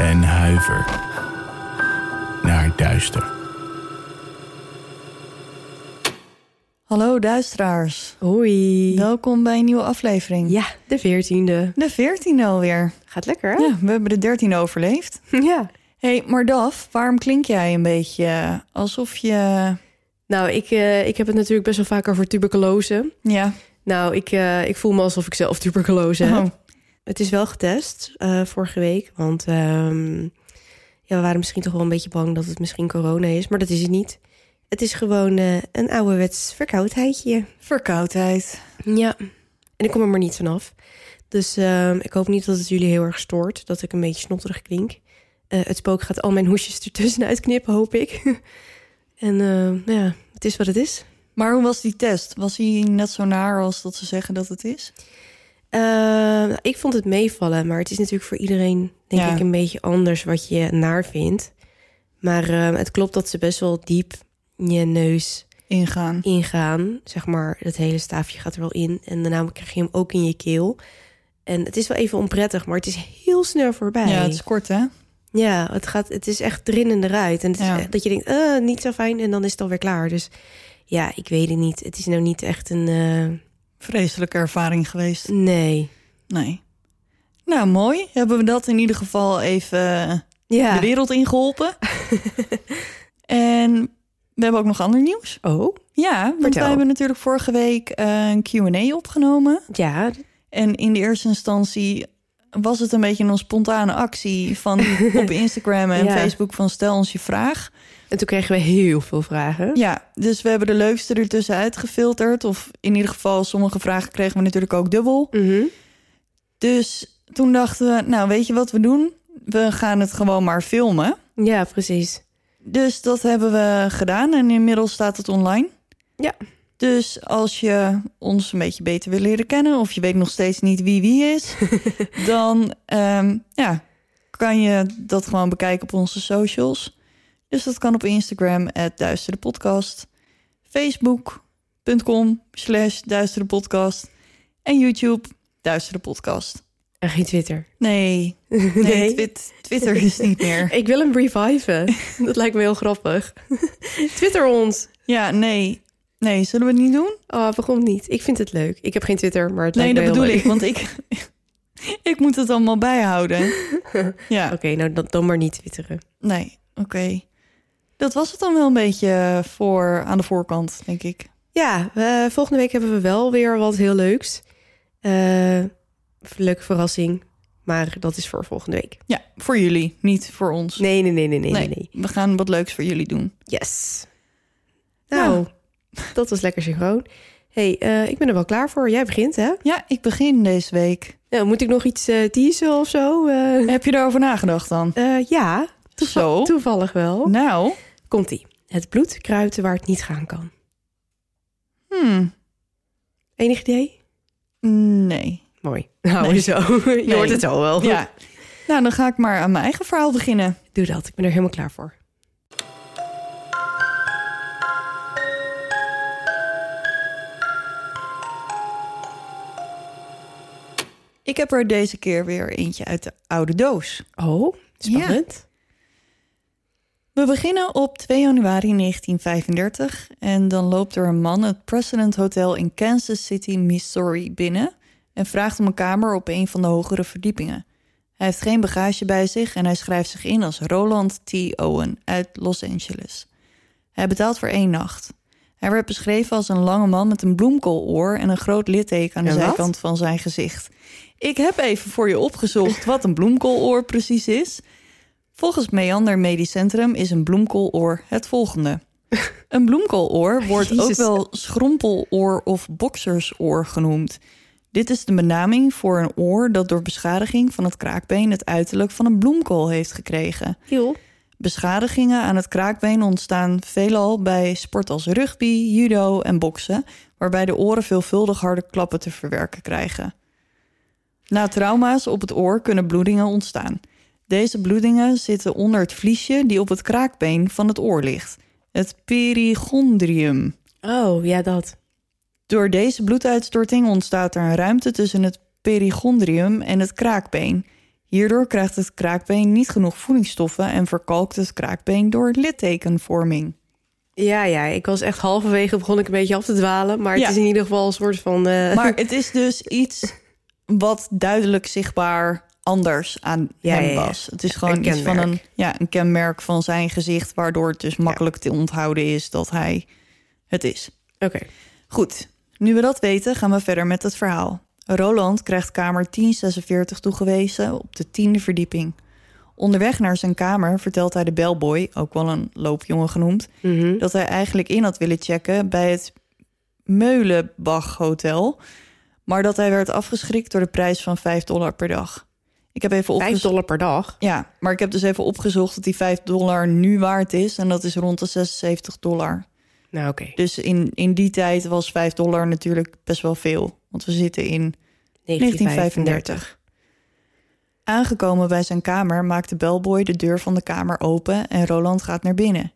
En huiver naar duister. Hallo duisteraars. Hoi. Welkom bij een nieuwe aflevering. Ja, de veertiende. De veertiende alweer. Gaat lekker, hè? Ja, we hebben de dertiende overleefd. Ja. hey, maar Daf, waarom klink jij een beetje alsof je... Nou, ik, eh, ik heb het natuurlijk best wel vaak over tuberculose. Ja, Nou, ik, eh, ik voel me alsof ik zelf tuberculose heb. Oh. Het is wel getest eh, vorige week. Want ehm, ja, we waren misschien toch wel een beetje bang dat het misschien corona is. Maar dat is het niet. Het is gewoon eh, een ouderwets verkoudheidje. verkoudheid. Ja. En ik kom er maar niet vanaf. Dus ehm, ik hoop niet dat het jullie heel erg stoort. Dat ik een beetje snotterig klink. Eh, het spook gaat al mijn hoesjes ertussen uitknippen, hoop ik. en eh, nou ja, het is wat het is. Maar hoe was die test? Was hij net zo naar als dat ze zeggen dat het is? Eh, ik vond het meevallen, maar het is natuurlijk voor iedereen denk Ja. ik een beetje anders wat je naar vindt. Maar eh, het klopt dat ze best wel diep je neus Ingaan. ingaan. Zeg maar, het hele staafje gaat er wel in. En daarna krijg je hem ook in je keel. En het is wel even onprettig, maar het is heel snel voorbij. Ja, het is kort hè? Ja, het, gaat, het is echt erin en eruit. En het Ja. dat je denkt, eh, niet zo fijn. En dan is het alweer klaar. Dus ja, ik weet het niet. Het is nou niet echt een... eh, Vreselijke ervaring geweest. nee. Nee. Nou, mooi. Hebben we dat in ieder geval even Ja. de wereld ingeholpen. en we hebben ook nog ander nieuws. Oh, Ja, want Vertel. wij hebben natuurlijk vorige week eh, een Q&A opgenomen. ja. En in de eerste instantie was het een beetje een spontane actie van op Instagram en Ja. Facebook van stel ons je vraag. En toen kregen we heel veel vragen. Ja, dus we hebben de leukste ertussen uitgefilterd. Of in ieder geval, sommige vragen kregen we natuurlijk ook dubbel. Mhm. Dus toen dachten we, nou weet je wat we doen? We gaan het gewoon maar filmen. Ja, precies. Dus dat hebben we gedaan en inmiddels staat het online. Ja. Dus als je ons een beetje beter wil leren kennen... of je weet nog steeds niet wie wie is... dan ehm, ja, kan je dat gewoon bekijken op onze socials. Dus dat kan op Instagram, @duisterepodcast, facebook.com slash duisterepodcast... en YouTube, duisterepodcast. En geen Twitter. Nee, nee, Nee? Twit- Twitter is niet meer. Ik wil hem reviven. dat lijkt me heel grappig. Twitter ons. Ja, nee. Nee, zullen we het niet doen? Oh, waarom niet? Ik vind het leuk. Ik heb geen Twitter, maar het Nee, lijkt dat bedoel ik, leuk. want ik, ik moet het allemaal bijhouden. Ja, Oké, nou dan, dan maar niet twitteren. nee, oké. Dat was het dan wel een beetje voor aan de voorkant, denk ik. Ja, eh, volgende week hebben we wel weer wat heel leuks. Eh leuke verrassing. Maar dat is voor volgende week. Ja, voor jullie, niet voor ons. Nee, nee, nee, nee, nee, nee. nee. we gaan wat leuks voor jullie doen. Yes. Nou, dat was lekker synchroon. hey, eh, ik ben er wel klaar voor. Jij begint, hè? Ja, ik begin deze week. Nou, moet ik nog iets eh teasen of zo? Eh, Heb je daarover nagedacht dan? ja, toeval- Zo? toevallig wel. Nou, Komt-ie. Het bloed kruipt waar het niet gaan kan. hmm, Enig idee? nee. Mooi. Nou, Nee. zo. Je Nee. hoort het al wel. Ja, nou dan ga ik maar aan mijn eigen verhaal beginnen. Doe dat. Ik ben er helemaal klaar voor. Ik heb er deze keer weer eentje uit de oude doos. Oh, spannend. We beginnen op 2 januari 1935 en dan loopt er een man het President Hotel in Kansas City, Missouri binnen en vraagt om een kamer op een van de hogere verdiepingen. Hij heeft geen bagage bij zich en hij schrijft zich in als Roland T. Owen uit Los Angeles. Hij betaalt voor één nacht. Hij werd beschreven als een lange man met een bloemkooloor en een groot litteken aan de En wat? zijkant van zijn gezicht. Ik heb even voor je opgezocht wat een bloemkooloor precies is. Volgens Meander Medisch Centrum is een bloemkooloor het volgende. Een bloemkooloor wordt ook wel schrompeloor of boksersoor genoemd. Dit is de benaming voor een oor dat door beschadiging van het kraakbeen het uiterlijk van een bloemkool heeft gekregen. Heel. Beschadigingen aan het kraakbeen ontstaan veelal bij sport als rugby, judo en boksen, waarbij de oren veelvuldig harde klappen te verwerken krijgen. Na trauma's op het oor kunnen bloedingen ontstaan. Deze bloedingen zitten onder het vliesje die op het kraakbeen van het oor ligt, het perigondrium. Oh, ja, dat. Door deze bloeduitstorting ontstaat er een ruimte tussen het perigondrium en het kraakbeen. Hierdoor krijgt het kraakbeen niet genoeg voedingsstoffen en verkalkt het kraakbeen door littekenvorming. Ja, ja, ik was echt halverwege begon ik een beetje af te dwalen. Maar het Ja. is in ieder geval een soort van... eh, Maar het is dus iets wat duidelijk zichtbaar anders aan Ja, hem ja. was. Het is gewoon Een iets van een, ja, een kenmerk van zijn gezicht, waardoor het dus makkelijk te onthouden is dat hij het is. Oké. Goed, nu we dat weten, gaan we verder met het verhaal. Roland krijgt kamer 1046 toegewezen op de tiende verdieping. Onderweg naar zijn kamer vertelt hij de bellboy, ook wel een loopjongen genoemd, Mhm. dat hij eigenlijk in had willen checken bij het Meulenbach Hotel, maar dat hij werd afgeschrikt door de prijs van 5 dollar per dag. Ik heb even 5 opgezocht. dollar per dag. Ja, maar ik heb dus even opgezocht dat die 5 dollar nu waard is en dat is rond de 76 dollar. Nou, oké. Dus in, in die tijd was 5 dollar natuurlijk best wel veel. Want we zitten in 1935. Aangekomen bij zijn kamer maakt de bellboy de deur van de kamer open en Roland gaat naar binnen.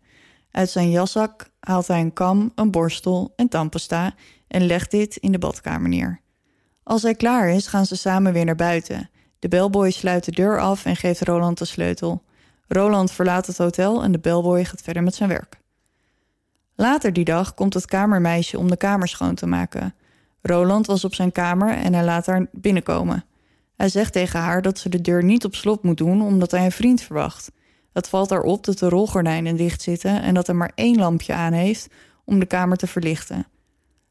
Uit zijn jaszak haalt hij een kam, een borstel en tandpasta en legt dit in de badkamer neer. Als hij klaar is, gaan ze samen weer naar buiten. De bellboy sluit de deur af en geeft Roland de sleutel. Roland verlaat het hotel en de bellboy gaat verder met zijn werk. Later die dag komt het kamermeisje om de kamer schoon te maken. Roland was op zijn kamer en hij laat haar binnenkomen. Hij zegt tegen haar dat ze de deur niet op slot moet doen omdat hij een vriend verwacht. Het valt haar op dat de rolgordijnen dicht zitten en dat hij maar één lampje aan heeft om de kamer te verlichten.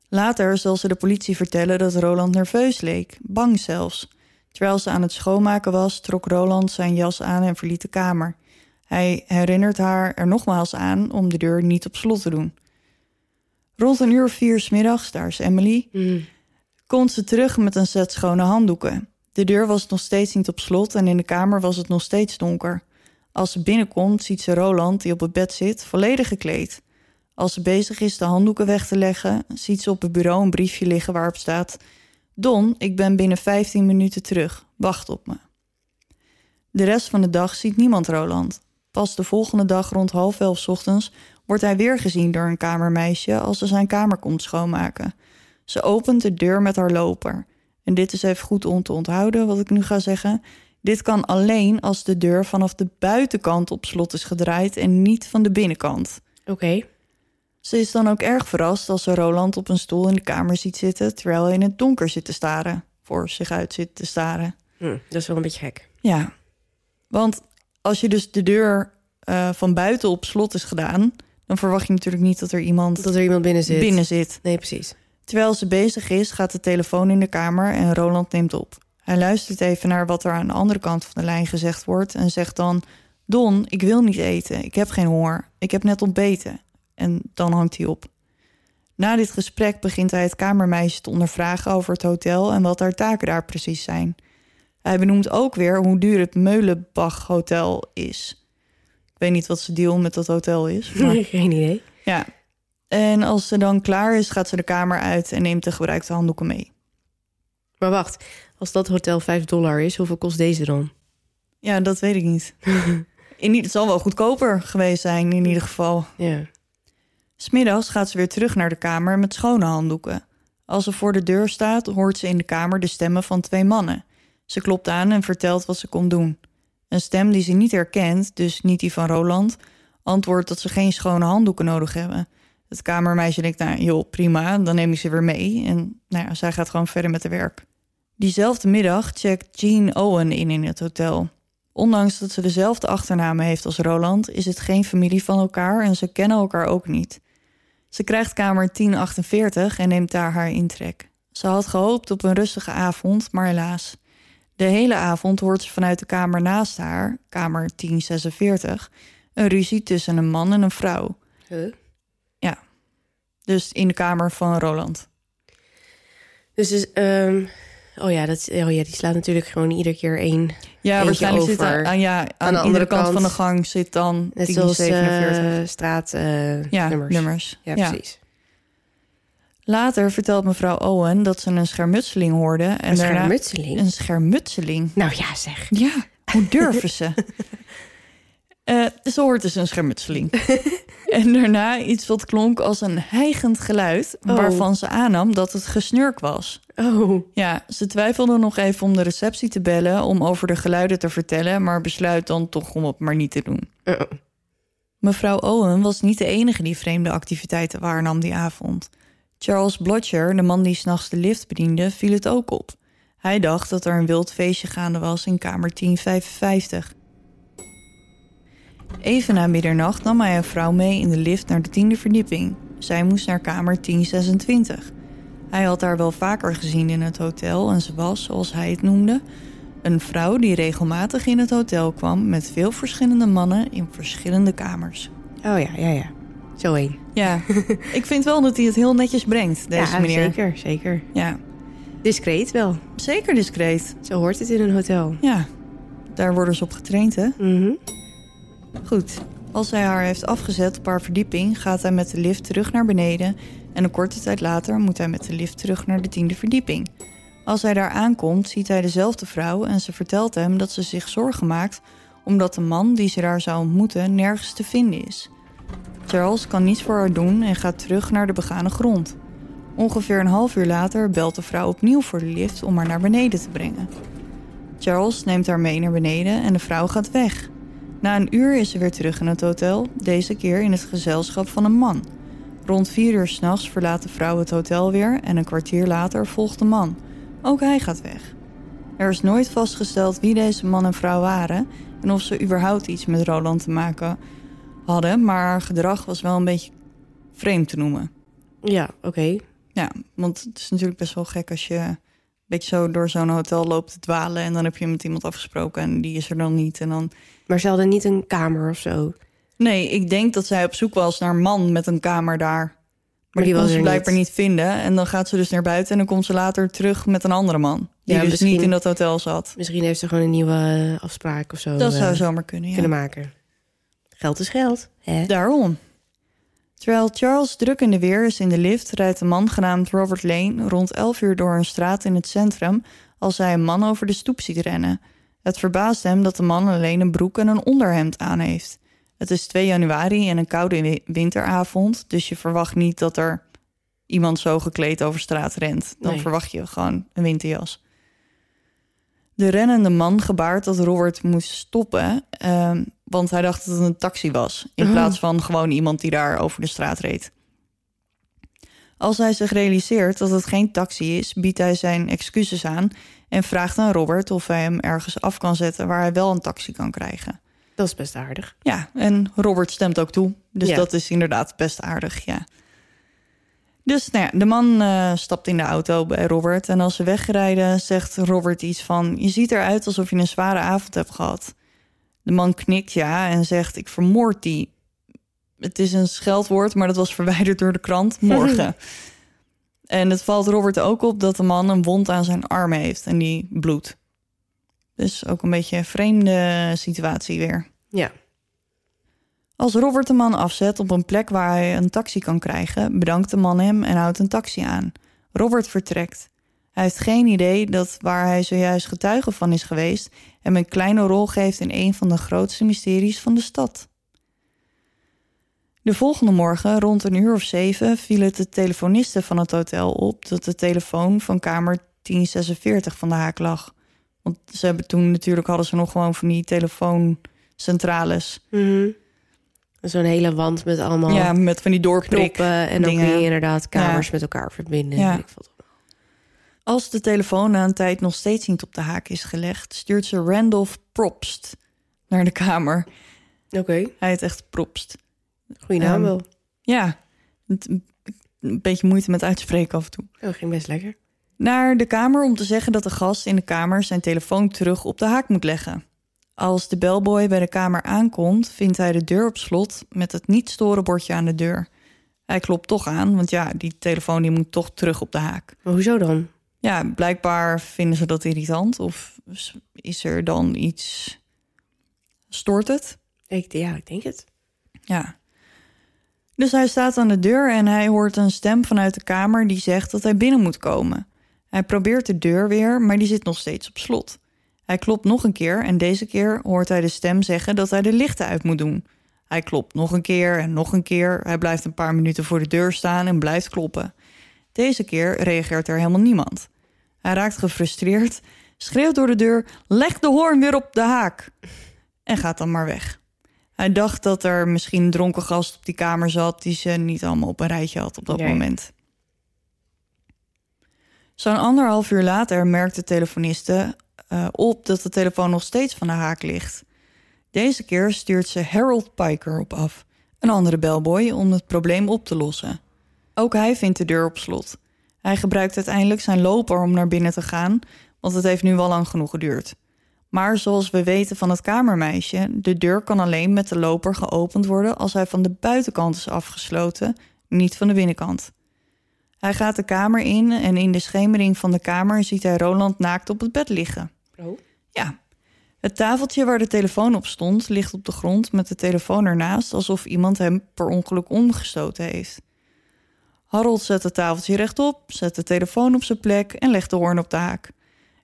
Later zal ze de politie vertellen dat Roland nerveus leek, bang zelfs. Terwijl ze aan het schoonmaken was, trok Roland zijn jas aan en verliet de kamer. Hij herinnert haar er nogmaals aan om de deur niet op slot te doen. Rond een uur of vier 's middags, daar is Emily, Mhm. komt ze terug met een set schone handdoeken. De deur was nog steeds niet op slot en in de kamer was het nog steeds donker. Als ze binnenkomt, ziet ze Roland, die op het bed zit, volledig gekleed. Als ze bezig is de handdoeken weg te leggen, ziet ze op het bureau een briefje liggen waarop staat: Don, ik ben binnen 15 minuten terug. Wacht op me. De rest van de dag ziet niemand Roland. Pas de volgende dag rond half elf 's ochtends wordt hij weer gezien door een kamermeisje als ze zijn kamer komt schoonmaken. Ze opent de deur met haar loper. En dit is even goed om te onthouden wat ik nu ga zeggen. Dit kan alleen als de deur vanaf de buitenkant op slot is gedraaid en niet van de binnenkant. Oké. Ze is dan ook erg verrast als ze Roland op een stoel in de kamer ziet zitten terwijl hij in het donker zit te staren. Voor zich uit zit te staren. Hm, dat is wel een beetje gek. Ja, want als je dus de deur eh, van buiten op slot is gedaan, dan verwacht je natuurlijk niet dat er iemand Dat er iemand binnen zit. binnen zit. Nee, precies. Terwijl ze bezig is, gaat de telefoon in de kamer en Roland neemt op. Hij luistert even naar wat er aan de andere kant van de lijn gezegd wordt en zegt dan: Don, ik wil niet eten. Ik heb geen honger. Ik heb net ontbeten. En dan hangt hij op. Na dit gesprek begint hij het kamermeisje te ondervragen over het hotel en wat haar taken daar precies zijn. Hij benoemt ook weer hoe duur het Meulenbach Hotel is. Ik weet niet wat zijn deal met dat hotel is. Maar... Geen idee. Ja. En als ze dan klaar is, gaat ze de kamer uit en neemt de gebruikte handdoeken mee. Maar wacht, als dat hotel 5 dollar is, hoeveel kost deze dan? Ja, dat weet ik niet. In, het zal wel goedkoper geweest zijn, in ieder geval. Ja. Smiddags gaat ze weer terug naar de kamer met schone handdoeken. Als ze voor de deur staat, hoort ze in de kamer de stemmen van twee mannen. Ze klopt aan en vertelt wat ze komt doen. Een stem die ze niet herkent, dus niet die van Roland, antwoordt dat ze geen schone handdoeken nodig hebben. Het kamermeisje denkt, nou joh, prima, dan neem ik ze weer mee. En nou ja, zij gaat gewoon verder met haar werk. Diezelfde middag checkt Jean Owen in in het hotel. Ondanks dat ze dezelfde achternamen heeft als Roland, is het geen familie van elkaar en ze kennen elkaar ook niet. Ze krijgt kamer 1048 en neemt daar haar intrek. Ze had gehoopt op een rustige avond, maar helaas. De hele avond hoort ze vanuit de kamer naast haar, kamer 1046, een ruzie tussen een man en een vrouw. Huh? Dus in de kamer van Roland. Dus is, ehm, Oh ja, dat, oh ja, die slaat natuurlijk gewoon iedere keer één. Ja, waarschijnlijk zit aan, aan- ja, aan, de de andere kant kant. van de gang zit dan Net 10, zoals 47. eh, straat eh, ja, nummers. nummers. Ja, Ja. precies. Later vertelt mevrouw Owen dat ze een schermutseling hoorde. En Een schermutseling? een schermutseling. Nou ja, zeg. Ja, hoe durven ze? Eh, ze hoort dus een schermutseling. en daarna iets wat klonk als een hijgend geluid... Oh. waarvan ze aannam dat het gesnurk was. Oh, Ja, ze twijfelde nog even om de receptie te bellen... om over de geluiden te vertellen... maar besluit dan toch om het maar niet te doen. Uh-oh. Mevrouw Owen was niet de enige die vreemde activiteiten waarnam die avond. Charles Blotcher, de man die s'nachts de lift bediende, viel het ook op. Hij dacht dat er een wild feestje gaande was in kamer 1055. Even na middernacht nam hij een vrouw mee in de lift naar de tiende verdieping. Zij moest naar kamer 1026. Hij had haar wel vaker gezien in het hotel en ze was, zoals hij het noemde, een vrouw die regelmatig in het hotel kwam met veel verschillende mannen in verschillende kamers. Oh ja, ja, ja. Zo één. Ja, ik vind wel dat hij het heel netjes brengt, deze ja, meneer. zeker, zeker. Ja, Discreet wel. zeker discreet. Zo hoort het in een hotel. Ja, daar worden ze op getraind, hè? Mhm. Goed. Als hij haar heeft afgezet op haar verdieping, gaat hij met de lift terug naar beneden. En een korte tijd later moet hij met de lift terug naar de tiende verdieping. Als hij daar aankomt, ziet hij dezelfde vrouw en ze vertelt hem dat ze zich zorgen maakt omdat de man die ze daar zou ontmoeten nergens te vinden is. Charles kan niets voor haar doen en gaat terug naar de begane grond. Ongeveer een half uur later belt de vrouw opnieuw voor de lift om haar naar beneden te brengen. Charles neemt haar mee naar beneden en de vrouw gaat weg. Na een uur is ze weer terug in het hotel, deze keer in het gezelschap van een man. Rond vier uur s'nachts verlaat de vrouw het hotel weer en een kwartier later volgt de man. Ook hij gaat weg. Er is nooit vastgesteld wie deze man en vrouw waren en of ze überhaupt iets met Roland te maken hadden, maar haar gedrag was wel een beetje vreemd te noemen. Ja, oké. Ja, want het is natuurlijk best wel gek als je een beetje zo door zo'n hotel loopt te dwalen en dan heb je met iemand afgesproken en die is er dan niet en dan Maar ze hadden niet een kamer of zo. Nee, ik denk dat zij op zoek was naar een man met een kamer daar. Maar, die, die kon was ze er blijkbaar niet. niet. vinden. En dan gaat ze dus naar buiten en dan komt ze later terug met een andere man. Die Ja, dus niet in dat hotel zat. Misschien heeft ze gewoon een nieuwe eh, afspraak of zo Dat eh, zou zomaar kunnen, ja. kunnen maken. Geld is geld. Hè? Daarom. Terwijl Charles druk in de weer is in de lift... rijdt een man genaamd Robert Lane rond 11 uur door een straat in het centrum... als hij een man over de stoep ziet rennen. Het verbaast hem dat de man alleen een broek en een onderhemd aan heeft. Het is 2 januari en een koude wi- winteravond... dus je verwacht niet dat er iemand zo gekleed over straat rent. Dan Nee. verwacht je gewoon een winterjas. De rennende man gebaart dat Robert moest stoppen, ehm, want hij dacht dat het een taxi was, in Oh. plaats van gewoon iemand die daar over de straat reed. Als hij zich realiseert dat het geen taxi is, biedt hij zijn excuses aan en vraagt aan Robert of hij hem ergens af kan zetten waar hij wel een taxi kan krijgen. Dat is best aardig. Ja, en Robert stemt ook toe. Dus Ja. dat is inderdaad best aardig, ja. Dus nou ja, de man eh, stapt in de auto bij Robert... en als ze wegrijden zegt Robert iets van... je ziet eruit alsof je een zware avond hebt gehad. De man knikt ja en zegt, ik vermoord die. Het is een scheldwoord, maar dat was verwijderd door de krant morgen. en het valt Robert ook op dat de man een wond aan zijn arm heeft en die bloedt. Dus ook een beetje een vreemde situatie weer. Ja. Als Robert de man afzet op een plek waar hij een taxi kan krijgen, bedankt de man hem en houdt een taxi aan. Robert vertrekt. Hij heeft geen idee dat waar hij zojuist getuige van is geweest, hem een kleine rol geeft in een van de grootste mysteries van de stad. De volgende morgen, rond een uur of zeven, viel het de telefoniste van het hotel op dat de telefoon van kamer 1046 van de haak lag. Want ze hebben toen natuurlijk hadden ze nog gewoon van die telefooncentrales. Mhm. Zo'n hele wand met allemaal Ja, met van die doorprik. knoppen. En dan kun je inderdaad kamers Ja. met elkaar verbinden. Ja. Ik veel. Als de telefoon na een tijd nog steeds niet op de haak is gelegd, stuurt ze Randolph Propst naar de kamer. Oké, Hij heet echt Propst. goede naam Ehm, wel. Ja, een beetje moeite met uitspreken af en toe. Oh, ging best lekker. Naar de kamer om te zeggen dat de gast in de kamer zijn telefoon terug op de haak moet leggen. Als de bellboy bij de kamer aankomt, vindt hij de deur op slot met het niet storen bordje aan de deur. Hij klopt toch aan, want ja, die telefoon die moet toch terug op de haak. Maar hoezo dan? Ja, blijkbaar vinden ze dat irritant. Of is er dan iets... Stoort het? Ik, ja, ik denk het. Ja. Dus hij staat aan de deur en hij hoort een stem vanuit de kamer die zegt dat hij binnen moet komen. Hij probeert de deur weer, maar die zit nog steeds op slot. Hij klopt nog een keer en deze keer hoort hij de stem zeggen dat hij de lichten uit moet doen. Hij klopt nog een keer en nog een keer. Hij blijft een paar minuten voor de deur staan en blijft kloppen. Deze keer reageert er helemaal niemand. Hij raakt gefrustreerd, schreeuwt door de deur: Leg de hoorn weer op de haak! En gaat dan maar weg. Hij dacht dat er misschien een dronken gast op die kamer zat die ze niet allemaal op een rijtje had op dat Nee. moment. Zo'n anderhalf uur later merkt de telefoniste eh, op dat de telefoon nog steeds van de haak ligt. Deze keer stuurt ze Harold Piker op af, een andere bellboy, om het probleem op te lossen. Ook hij vindt de deur op slot. Hij gebruikt uiteindelijk zijn loper om naar binnen te gaan, want het heeft nu wel lang genoeg geduurd. Maar zoals we weten van het kamermeisje, de deur kan alleen met de loper geopend worden als hij van de buitenkant is afgesloten, niet van de binnenkant. Hij gaat de kamer in en in de schemering van de kamer ziet hij Roland naakt op het bed liggen. Oh. Ja. Het tafeltje waar de telefoon op stond ligt op de grond met de telefoon ernaast, alsof iemand hem per ongeluk omgestoten heeft. Harold zet het tafeltje rechtop, zet de telefoon op zijn plek en legt de hoorn op de haak.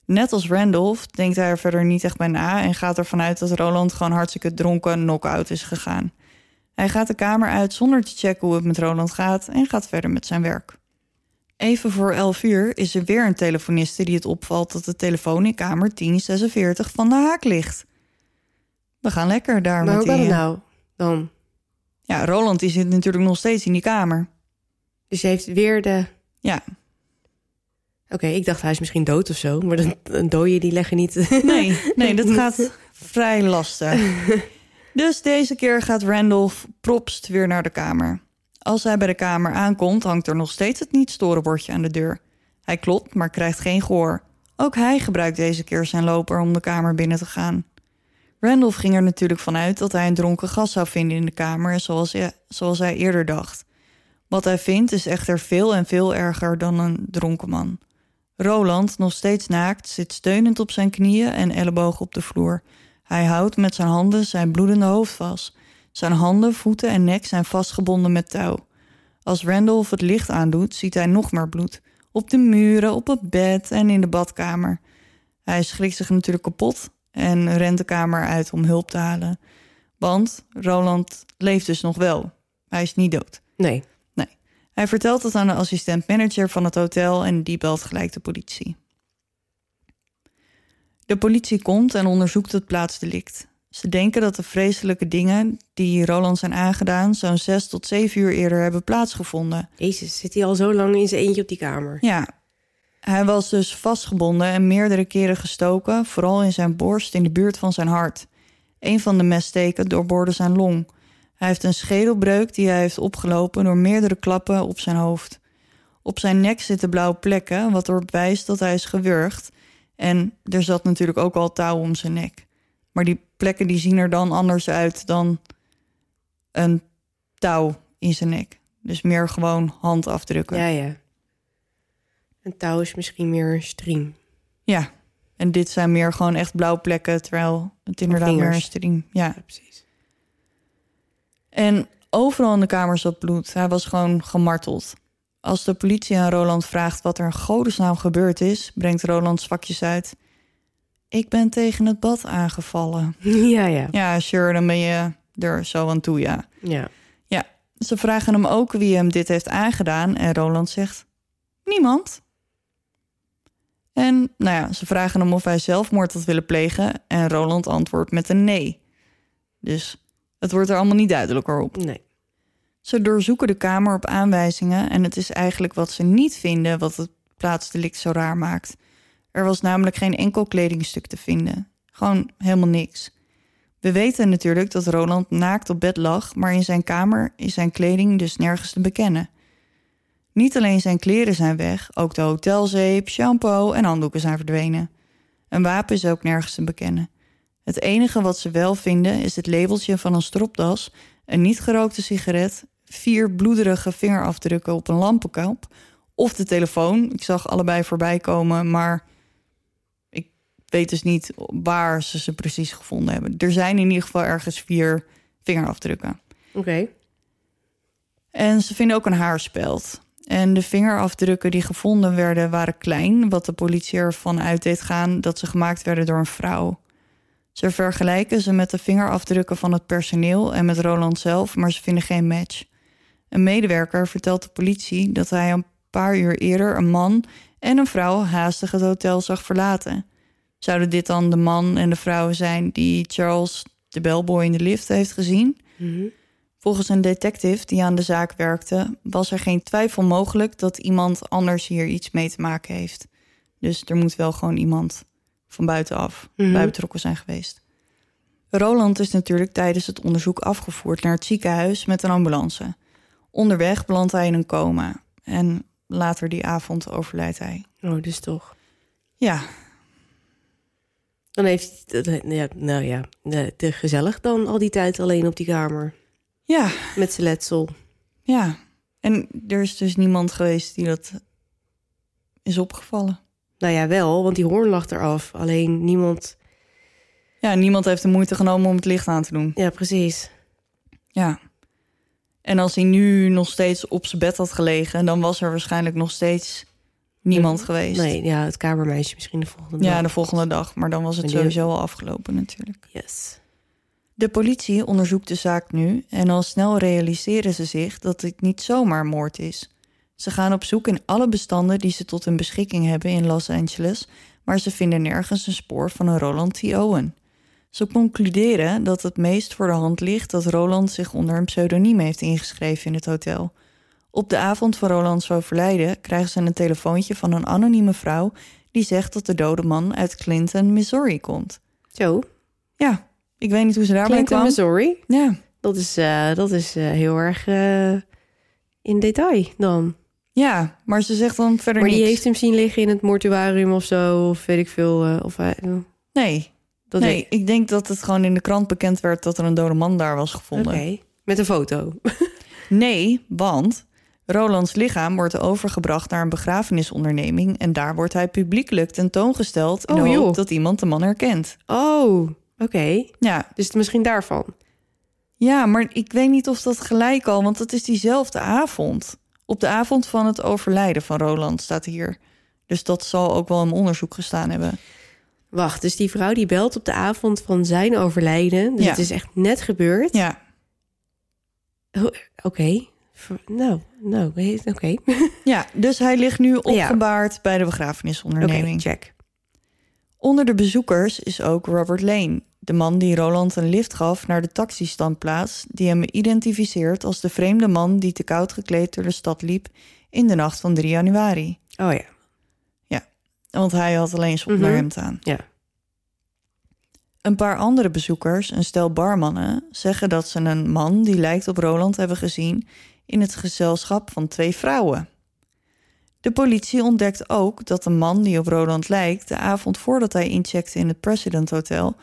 Net als Randolph denkt hij er verder niet echt bij na en gaat ervan uit dat Roland gewoon hartstikke dronken knock-out is gegaan. Hij gaat de kamer uit zonder te checken hoe het met Roland gaat en gaat verder met zijn werk. Even voor 11 uur is er weer een telefoniste die het opvalt dat de telefoon in kamer 1046 van de haak ligt. We gaan lekker daar Maar met hoe die... het nou dan? Ja, Roland die zit natuurlijk nog steeds in die kamer. Dus ze heeft weer de... Ja, Oké, ik dacht hij is misschien dood of zo. Maar dan, een dode die leggen niet... nee, nee, dat gaat vrij lastig. Dus deze keer gaat Randolph propst weer naar de kamer. Als hij bij de kamer aankomt, hangt er nog steeds het niet-storenbordje aan de deur. Hij klopt, maar krijgt geen gehoor. Ook hij gebruikt deze keer zijn loper om de kamer binnen te gaan. Randolph ging er natuurlijk vanuit dat hij een dronken gast zou vinden in de kamer, zoals hij, zoals hij eerder dacht. Wat hij vindt is echter veel en veel erger dan een dronken man. Roland, nog steeds naakt, zit steunend op zijn knieën en ellebogen op de vloer. Hij houdt met zijn handen zijn bloedende hoofd vast. Zijn handen, voeten en nek zijn vastgebonden met touw. Als Randolph het licht aandoet, ziet hij nog meer bloed. Op de muren, op het bed en in de badkamer. Hij schrikt zich natuurlijk kapot en rent de kamer uit om hulp te halen. Want Roland leeft dus nog wel. Hij is niet dood. Nee. Hij vertelt het aan de assistent-manager van het hotel en die belt gelijk de politie. De politie komt en onderzoekt het plaatsdelict. Ze denken dat de vreselijke dingen die Roland zijn aangedaan zo'n zes tot zeven uur eerder hebben plaatsgevonden. Jezus, zit hij al zo lang in zijn eentje op die kamer? Ja, hij was dus vastgebonden en meerdere keren gestoken, vooral in zijn borst in de buurt van zijn hart. Een van de messteken doorboorde zijn long. Hij heeft een schedelbreuk die hij heeft opgelopen door meerdere klappen op zijn hoofd. Op zijn nek zitten blauwe plekken, wat erop wijst dat hij is gewurgd. En er zat natuurlijk ook al touw om zijn nek. Maar die plekken die zien er dan anders uit dan een touw in zijn nek. Dus meer gewoon handafdrukken. Ja, ja. Een touw is misschien meer een stream. Ja, en dit zijn meer gewoon echt blauwe plekken, terwijl het inderdaad meer een stream. Ja, Ja, precies. En overal in de kamer zat bloed. Hij was gewoon gemarteld. Als de politie aan Roland vraagt wat er in godesnaam gebeurd is, brengt Roland zwakjes uit. Ik ben tegen het bad aangevallen. Ja, ja. Ja, sure, dan ben je er zo aan toe, ja. Ja. Ze vragen hem ook wie hem dit heeft aangedaan en Roland zegt: Niemand. En nou ja, ze vragen hem of hij zelfmoord had willen plegen en Roland antwoordt met een nee. Dus het wordt er allemaal niet duidelijker op. Nee. Ze doorzoeken de kamer op aanwijzingen en het is eigenlijk wat ze niet vinden wat het plaatsdelict zo raar maakt. Er was namelijk geen enkel kledingstuk te vinden. Gewoon helemaal niks. We weten natuurlijk dat Roland naakt op bed lag, maar in zijn kamer is zijn kleding dus nergens te bekennen. Niet alleen zijn kleren zijn weg, ook de hotelzeep, shampoo en handdoeken zijn verdwenen. Een wapen is ook nergens te bekennen. Het enige wat ze wel vinden is het labeltje van een stropdas, een niet gerookte sigaret, vier bloederige vingerafdrukken op een lampenkap, of de telefoon. Ik zag allebei voorbij komen, maar ik weet dus niet waar ze ze precies gevonden hebben. Er zijn in ieder geval ergens vier vingerafdrukken. Oké. En ze vinden ook een haarspeld. En de vingerafdrukken die gevonden werden waren klein, wat de politie ervan uit deed gaan dat ze gemaakt werden door een vrouw. Ze vergelijken ze met de vingerafdrukken van het personeel en met Roland zelf, maar ze vinden geen match. Een medewerker vertelt de politie dat hij een paar uur eerder een man en een vrouw haastig het hotel zag verlaten. Zouden dit dan de man en de vrouw zijn die Charles, de bellboy in de lift, heeft gezien? Mhm. Volgens een detective die aan de zaak werkte, was er geen twijfel mogelijk dat iemand anders hier iets mee te maken heeft. Dus er moet wel gewoon iemand van buitenaf Mhm. bij betrokken zijn geweest. Roland is natuurlijk tijdens het onderzoek afgevoerd naar het ziekenhuis met een ambulance. Onderweg belandt hij in een coma en later die avond overlijdt hij. Oh, dus toch. Ja, Dan heeft hij... Ja, nou ja, de gezellig dan al die tijd alleen op die kamer. ja, Met zijn letsel. ja. En er is dus niemand geweest die dat is opgevallen. Nou ja, wel, want die hoorn lag eraf. Alleen niemand... Ja, niemand heeft de moeite genomen om het licht aan te doen. Ja, precies. Ja. En als hij nu nog steeds op zijn bed had gelegen, dan was er waarschijnlijk nog steeds niemand geweest. Nee, ja, het kamermeisje misschien de volgende Ja, dag. de volgende dag. Maar dan was het die- sowieso al afgelopen natuurlijk. Yes. De politie onderzoekt de zaak nu en al snel realiseren ze zich dat dit niet zomaar moord is. Ze gaan op zoek in alle bestanden die ze tot hun beschikking hebben in Los Angeles, maar ze vinden nergens een spoor van een Roland T. Owen. Ze concluderen dat het meest voor de hand ligt dat Roland zich onder een pseudoniem heeft ingeschreven in het hotel. Op de avond van Rolands overlijden krijgen ze een telefoontje van een anonieme vrouw die zegt dat de dode man uit Clinton, Missouri komt. Zo, Ja, ik weet niet hoe ze daarbij Clinton, kwam. Missouri. Ja, Dat is, eh, dat is eh, heel erg eh, in detail dan. Ja, maar ze zegt dan verder Maar die niks. heeft hem zien liggen in het mortuarium of zo, of weet ik veel. eh, of hij, Nee, dat nee ik denk dat het gewoon in de krant bekend werd dat er een dode man daar was gevonden. Oké, met een foto. Nee, want Rolands lichaam wordt overgebracht naar een begrafenisonderneming en daar wordt hij publiekelijk tentoongesteld in Oh, de hoop joh. dat iemand de man herkent. Oh, oké. Ja, Dus misschien daarvan. ja, maar ik weet niet of dat gelijk al, want het is diezelfde avond. Op de avond van het overlijden van Roland staat hier. Dus dat zal ook wel een onderzoek gestaan hebben. Wacht, dus die vrouw die belt op de avond van zijn overlijden. Dus Ja. het is echt net gebeurd. Ja, Oké. V- Nou, nou, oké. ja dus hij ligt nu opgebaard bij de begrafenisonderneming. check. Onder de bezoekers is ook Robert Lane, de man die Roland een lift gaf naar de taxistandplaats, die hem identificeert als de vreemde man die te koud gekleed door de stad liep in de nacht van 3 januari. Oh ja. Want hij had alleen zijn Mhm. onderhemd aan. Ja. Een paar andere bezoekers, een stel barmannen, zeggen dat ze een man die lijkt op Roland hebben gezien in het gezelschap van twee vrouwen. De politie ontdekt ook dat de man die op Roland lijkt de avond voordat hij incheckte in het President Hotel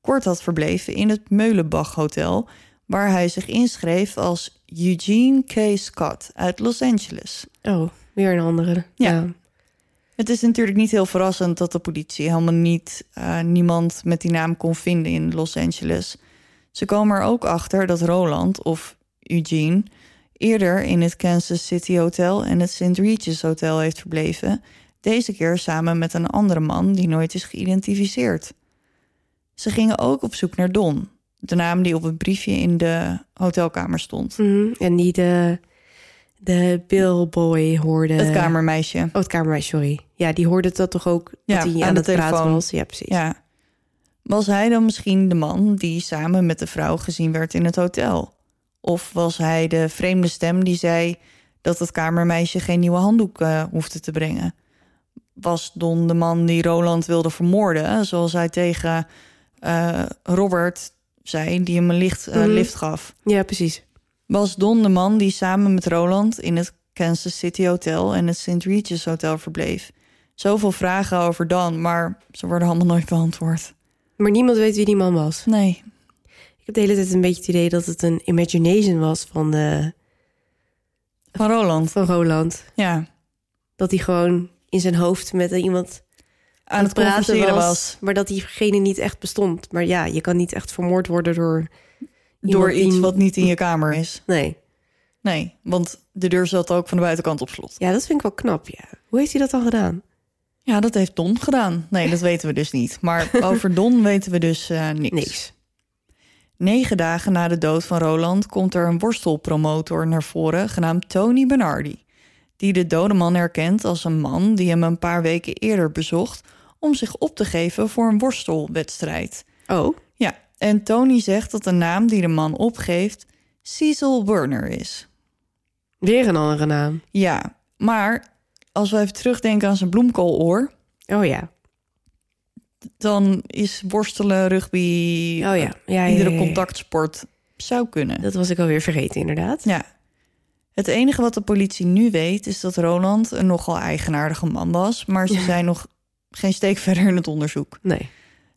kort had verbleven in het Meulenbach Hotel, waar hij zich inschreef als Eugene K. Scott uit Los Angeles. Oh, weer een andere. Ja. Het is natuurlijk niet heel verrassend dat de politie helemaal niet eh, niemand met die naam kon vinden in Los Angeles. Ze komen er ook achter dat Roland of Eugene eerder in het Kansas City Hotel en het St. Regis Hotel heeft verbleven, deze keer samen met een andere man die nooit is geïdentificeerd. Ze gingen ook op zoek naar Don, de naam die op het briefje in de hotelkamer stond. Mhm. En die de, de billboy hoorde. Het kamermeisje. Oh, het kamermeisje, sorry. Ja, die hoorde dat toch ook Ja, dat hij aan aan, de het telefoon. was. Ja, precies. Ja. Was hij dan misschien de man die samen met de vrouw gezien werd in het hotel? Of was hij de vreemde stem die zei dat het kamermeisje geen nieuwe handdoek eh, hoefde te brengen? Was Don de man die Roland wilde vermoorden, zoals hij tegen eh, Robert zei, die hem een licht, eh, Mhm. lift gaf? Ja, precies. Was Don de man die samen met Roland in het Kansas City Hotel en het St. Regis Hotel verbleef? Zoveel vragen over Don, maar ze worden allemaal nooit beantwoord. Maar niemand weet wie die man was. Nee. Ik heb de hele tijd een beetje het idee dat het een imagination was van, de, Van Roland. van Roland. Ja. Dat hij gewoon in zijn hoofd met iemand Aan het praten was. Maar dat diegene niet echt bestond. Maar ja, je kan niet echt vermoord worden door... Door iets die- wat niet in je kamer is. Nee. Nee, want de deur zat ook van de buitenkant op slot. Ja, dat vind ik wel knap, ja. Hoe heeft hij dat dan gedaan? Ja, dat heeft Don gedaan. Nee, dat weten we dus niet. Maar over Don weten we dus eh, niks. Niks. Negen dagen na de dood van Roland komt er een worstelpromotor naar voren genaamd Tony Bernardi. Die de dode man herkent als een man die hem een paar weken eerder bezocht om zich op te geven voor een worstelwedstrijd. Oh, Ja, en Tony zegt dat de naam die de man opgeeft Cecil Werner is. weer een andere naam. Ja, maar als we even terugdenken aan zijn bloemkooloor, Oh ja. dan is worstelen, rugby, Oh ja. ja, ja, iedere contactsport zou kunnen. Dat was ik alweer vergeten, inderdaad. Ja. Het enige wat de politie nu weet is dat Roland een nogal eigenaardige man was, maar ze zijn nog geen steek verder in het onderzoek. Nee.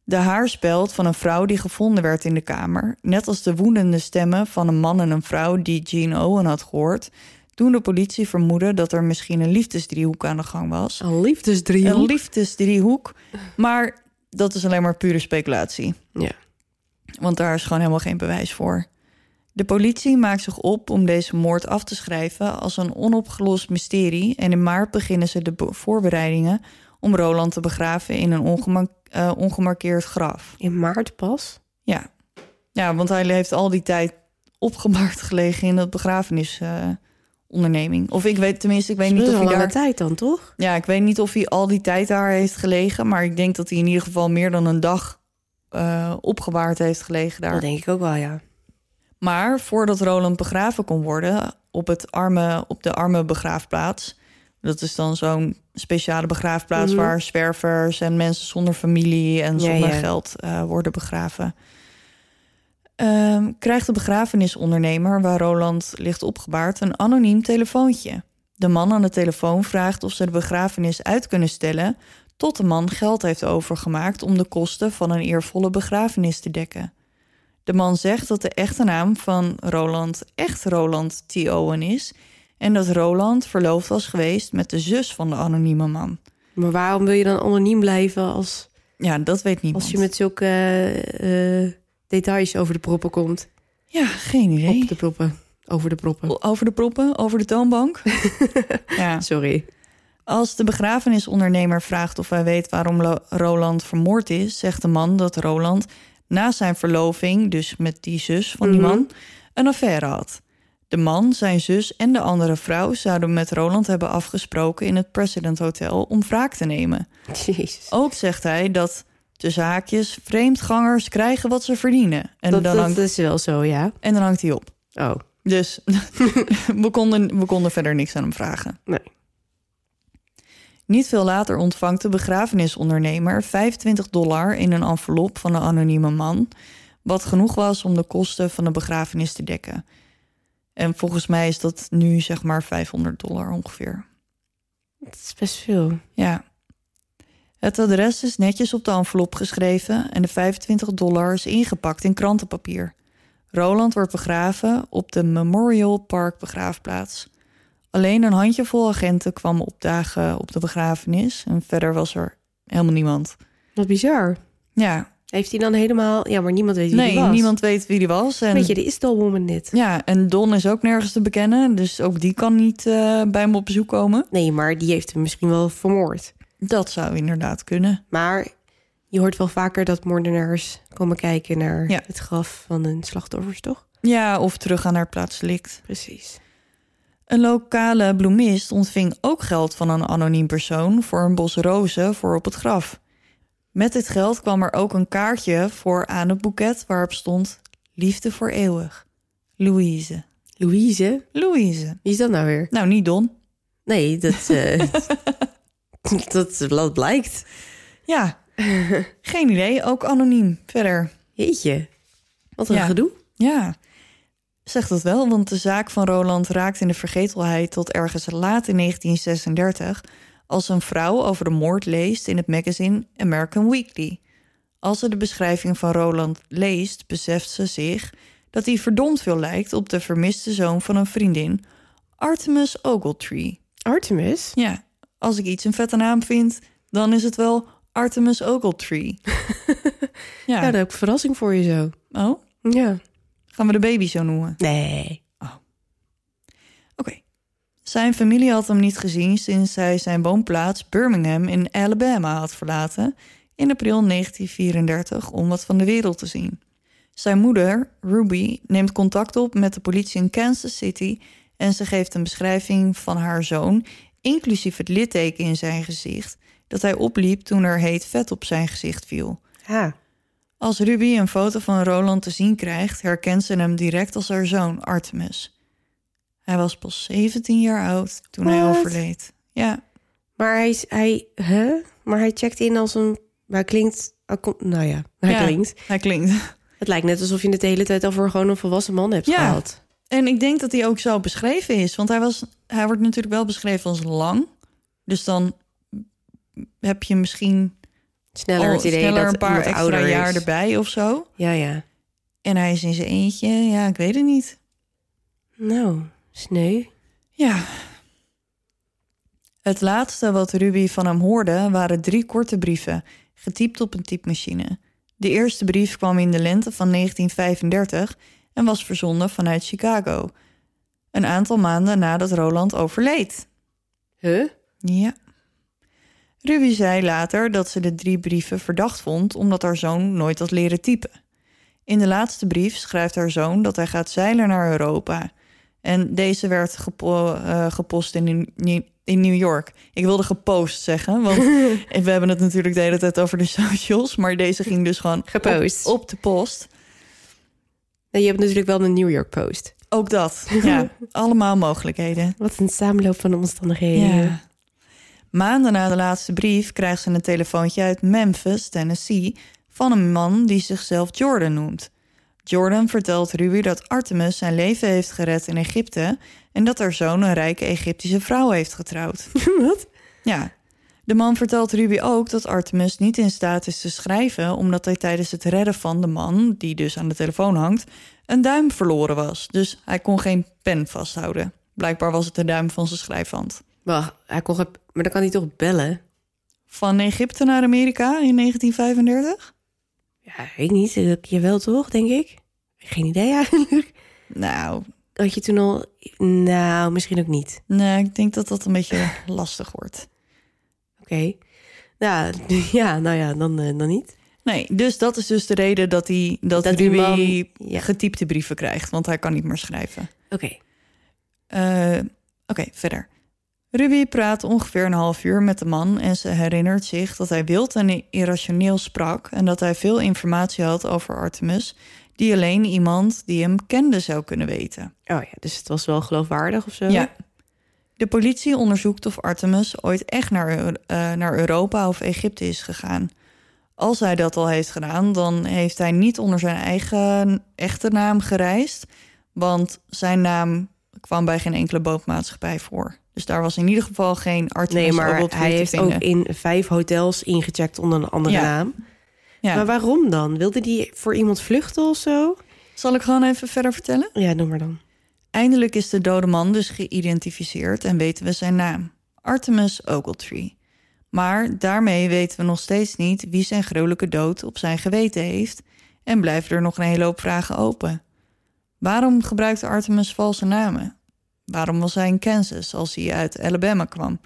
De haarspeld van een vrouw die gevonden werd in de kamer, net als de woedende stemmen van een man en een vrouw die Gene Owen had gehoord, doen de politie vermoeden dat er misschien een liefdesdriehoek aan de gang was. Een liefdesdriehoek. Een liefdesdriehoek, maar dat is alleen maar pure speculatie. Ja. Want daar is gewoon helemaal geen bewijs voor. De politie maakt zich op om deze moord af te schrijven als een onopgelost mysterie. En in maart beginnen ze de be- voorbereidingen om Roland te begraven in een eh, ongemarkeerd graf. In maart pas? Ja. ja, want hij heeft al die tijd opgemarkt gelegen in dat begrafenisonderneming. of ik weet tenminste, ik weet niet of hij daar. tijd dan, toch? Ja, ik weet niet of hij al die tijd daar heeft gelegen, maar ik denk dat hij in ieder geval meer dan een dag opgewaard heeft gelegen daar. Dat denk ik ook wel, ja. Maar voordat Roland begraven kon worden op, het arme, op de arme begraafplaats... dat is dan zo'n speciale begraafplaats... Mhm. waar zwervers en mensen zonder familie en zonder ja. geld eh, worden begraven... Ehm, krijgt de begrafenisondernemer waar Roland ligt opgebaard... een anoniem telefoontje. De man aan de telefoon vraagt of ze de begrafenis uit kunnen stellen... tot de man geld heeft overgemaakt om de kosten van een eervolle begrafenis te dekken. De man zegt dat de echte naam van Roland echt Roland T. Owen is... en dat Roland verloofd was geweest met de zus van de anonieme man. Maar waarom wil je dan anoniem blijven als, Ja, dat weet niemand. als je met zulke eh, details over de proppen komt? Ja, geen idee. Op de proppen. Over de proppen. Over de proppen, over de toonbank. ja. Sorry. Als de begrafenisondernemer vraagt of hij weet waarom Roland vermoord is, zegt de man dat Roland na zijn verloving, dus met die zus van die Mhm. man, een affaire had. De man, zijn zus en de andere vrouw zouden met Roland hebben afgesproken in het President Hotel om wraak te nemen. Jezus. Ook zegt hij dat tussen haakjes vreemdgangers krijgen wat ze verdienen. En, dat, dan, dat is wel zo, ja. en dan hangt hij op. Oh, Dus we, konden, we konden verder niks aan hem vragen. nee. Niet veel later ontvangt de begrafenisondernemer 25 dollar in een envelop van een anonieme man, wat genoeg was om de kosten van de begrafenis te dekken. En volgens mij is dat nu zeg maar 500 dollar ongeveer. Dat is best veel. Ja. Het adres is netjes op de envelop geschreven en de 25 dollar is ingepakt in krantenpapier. Roland wordt begraven op de Memorial Park begraafplaats. Alleen een handjevol agenten kwam opdagen op de begrafenis en verder was er helemaal niemand. Wat bizar. Ja, Heeft hij dan helemaal... Ja, maar niemand weet wie nee, hij was. niemand weet wie die was. En, Weet je, de is Woman dit. Ja, en Don is ook nergens te bekennen, dus ook die kan niet eh, bij hem op bezoek komen. Nee, maar die heeft hem misschien wel vermoord. Dat zou inderdaad kunnen. Maar je hoort wel vaker dat moordenaars komen kijken naar Ja. het graf van hun slachtoffers, toch? Ja, of teruggaan naar het plaatsdelict. Precies. Een lokale bloemist ontving ook geld van een anoniem persoon voor een bos rozen voor op het graf. Met dit geld kwam er ook een kaartje voor aan het boeket waarop stond Liefde voor eeuwig. Louise. Louise? Louise. Wie is dat nou weer? Nou, niet Don. Nee, dat, eh, dat, dat blijkt. Ja, geen idee. Ook anoniem. Verder. Jeetje. Wat een Ja. gedoe. Ja, zegt dat wel, want de zaak van Roland raakt in de vergetelheid tot ergens laat in 1936 als een vrouw over de moord leest in het magazine American Weekly. Als ze de beschrijving van Roland leest, beseft ze zich dat hij verdomd veel lijkt op de vermiste zoon van een vriendin, Artemis Ogletree. Artemis? Ja, als ik iets een vette naam vind, dan is het wel Artemis Ogletree. Ja, daar heb ik een verrassing voor je zo. Oh, Ja. gaan we de baby zo noemen? Nee. Zijn familie had hem niet gezien sinds hij zijn woonplaats Birmingham in Alabama had verlaten in april 1934 om wat van de wereld te zien. Zijn moeder, Ruby, neemt contact op met de politie in Kansas City en ze geeft een beschrijving van haar zoon, inclusief het litteken in zijn gezicht, dat hij opliep toen er heet vet op zijn gezicht viel. Ah. Als Ruby een foto van Roland te zien krijgt, herkent ze hem direct als haar zoon Artemis. Hij was pas 17 jaar oud toen hij overleed. Ja, Maar hij, hij, huh? maar hij checkt in als een. Hij klinkt. hij komt- Nou ja, hij Ja. klinkt. hij klinkt. Het lijkt net alsof je het de hele tijd al voor gewoon een volwassen man hebt Ja. gehad. En ik denk dat hij ook zo beschreven is. Want hij, was, hij wordt natuurlijk wel beschreven als lang. Dus dan heb je misschien Sneller het idee sneller dat een paar extra ouder jaar is. erbij of zo. Ja, ja. En hij is in zijn eentje. Ja, ik weet het niet. Nou, sneu. Ja. Het laatste wat Ruby van hem hoorde waren drie korte brieven, getypt op een typemachine. De eerste brief kwam in de lente van 1935 en was verzonden vanuit Chicago. Een aantal maanden nadat Roland overleed. Huh? Ja. Ruby zei later dat ze de drie brieven verdacht vond omdat haar zoon nooit had leren typen. In de laatste brief schrijft haar zoon dat hij gaat zeilen naar Europa. En deze werd gepo- eh, gepost in, in New York. Ik wilde gepost zeggen, want we hebben het natuurlijk de hele tijd over de socials. Maar deze ging dus gewoon Gepost. Op, op de post. En je hebt natuurlijk wel de New York Post. Ook dat. Ja, allemaal mogelijkheden. Wat een samenloop van omstandigheden. Ja. Maanden na de laatste brief krijgt ze een telefoontje uit Memphis, Tennessee, van een man die zichzelf Jordan noemt. Jordan vertelt Ruby dat Artemis zijn leven heeft gered in Egypte en dat haar zoon een rijke Egyptische vrouw heeft getrouwd. Wat? Ja. De man vertelt Ruby ook dat Artemis niet in staat is te schrijven omdat hij tijdens het redden van de man, die dus aan de telefoon hangt, een duim verloren was. Dus hij kon geen pen vasthouden. Blijkbaar was het de duim van zijn schrijfhand. Wacht, hij kon maar dan kan hij toch bellen? Van Egypte naar Amerika in 1935? Ja, weet ik niet. Eh, Jawel toch, denk ik? Geen idee eigenlijk. Nou, Had je toen al... Nou, misschien ook niet. nee, ik denk dat dat een beetje lastig wordt. Oké. Nou, ja, nou ja, dan, eh, dan niet. Nee, dus dat is dus de reden dat hij dat, Dat Ruby man- ja. getypte brieven krijgt, want hij kan niet meer schrijven. Oké. Eh, Oké, verder. Ruby praat ongeveer een half uur met de man en ze herinnert zich dat hij wild en irrationeel sprak en dat hij veel informatie had over Artemis, die alleen iemand die hem kende zou kunnen weten. Oh ja, dus het was wel geloofwaardig of zo? Ja. De politie onderzoekt of Artemis ooit echt naar, eh, naar Europa of Egypte is gegaan. Als hij dat al heeft gedaan, dan heeft hij niet onder zijn eigen echte naam gereisd. Want zijn naam kwam bij geen enkele bootmaatschappij voor. Dus daar was in ieder geval geen Artemis Nee, maar hij heeft ook in vijf hotels ingecheckt onder een andere Ja. naam. Ja. Maar waarom dan? Wilde die voor iemand vluchten of zo? Zal ik gewoon even verder vertellen? Ja, doe maar dan. Eindelijk is de dode man dus geïdentificeerd en weten we zijn naam. Artemis Ogletree. Maar daarmee weten we nog steeds niet wie zijn gruwelijke dood op zijn geweten heeft en blijven er nog een hele hoop vragen open. Waarom gebruikte Artemis valse namen? Waarom was hij in Kansas als hij uit Alabama kwam?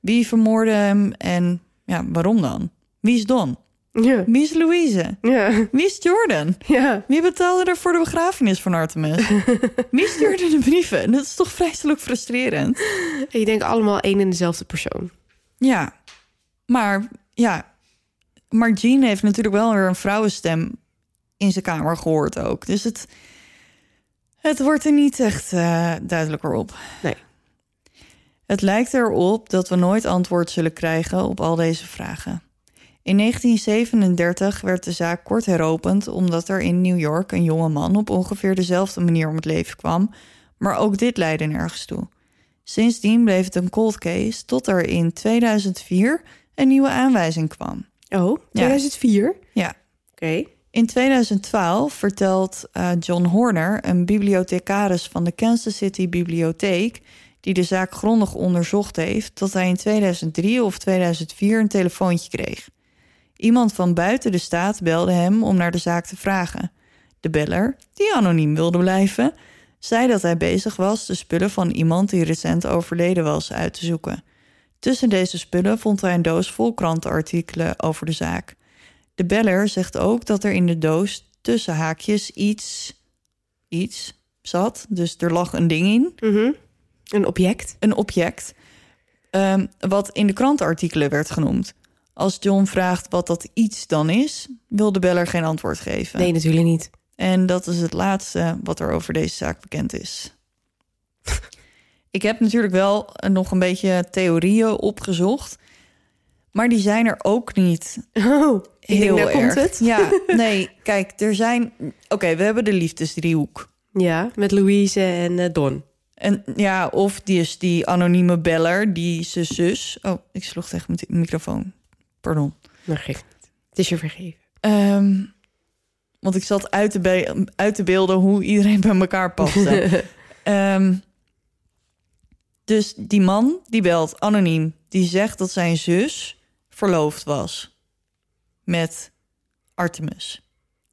Wie vermoordde hem en ja, waarom dan? Wie is Don? Ja. Wie is Louise? Ja. Wie is Jordan? Ja. Wie betaalde er voor de begrafenis van Artemis? Wie stuurde de brieven? Dat is toch vreselijk frustrerend? Ik denk allemaal één en dezelfde persoon. Ja, maar ja, maar Jean heeft natuurlijk wel weer een vrouwenstem in zijn kamer gehoord ook. Dus het, het wordt er niet echt eh, duidelijker op. Nee. Het lijkt erop dat we nooit antwoord zullen krijgen op al deze vragen. In 1937 werd de zaak kort heropend omdat er in New York een jonge man op ongeveer dezelfde manier om het leven kwam, maar ook dit leidde nergens toe. Sindsdien bleef het een cold case tot er in 2004 een nieuwe aanwijzing kwam. Oh, 2004? Ja. Oké. In 2012 vertelt eh, John Horner, een bibliothecaris van de Kansas City Bibliotheek, die de zaak grondig onderzocht heeft, dat hij in 2003 of 2004 een telefoontje kreeg. Iemand van buiten de staat belde hem om naar de zaak te vragen. De beller, die anoniem wilde blijven, zei dat hij bezig was de spullen van iemand die recent overleden was uit te zoeken. Tussen deze spullen vond hij een doos vol krantenartikelen over de zaak. De beller zegt ook dat er in de doos tussen haakjes iets, iets zat. Dus er lag een ding in, Mhm. Een object. een object, ehm, wat in de krantenartikelen werd genoemd. Als John vraagt wat dat iets dan is, wil de beller geen antwoord geven. Nee, natuurlijk niet. En dat is het laatste wat er over deze zaak bekend is. Ik heb natuurlijk wel nog een beetje theorieën opgezocht. Maar die zijn er ook niet Oh, ik heel denk, daar erg. komt het. Ja, nee, kijk, er zijn... Oké, we hebben de liefdesdriehoek. Ja, met Louise en eh, Don. En ja, of die is die anonieme beller, die zijn zus... Oh, ik sloeg tegen mijn microfoon. Pardon. Maar geeft niet. Het is je vergeven. Ehm, want ik zat uit te, be- uit te beelden hoe iedereen bij elkaar paste. Ehm, dus die man die belt anoniem, die zegt dat zijn zus verloofd was met Artemis.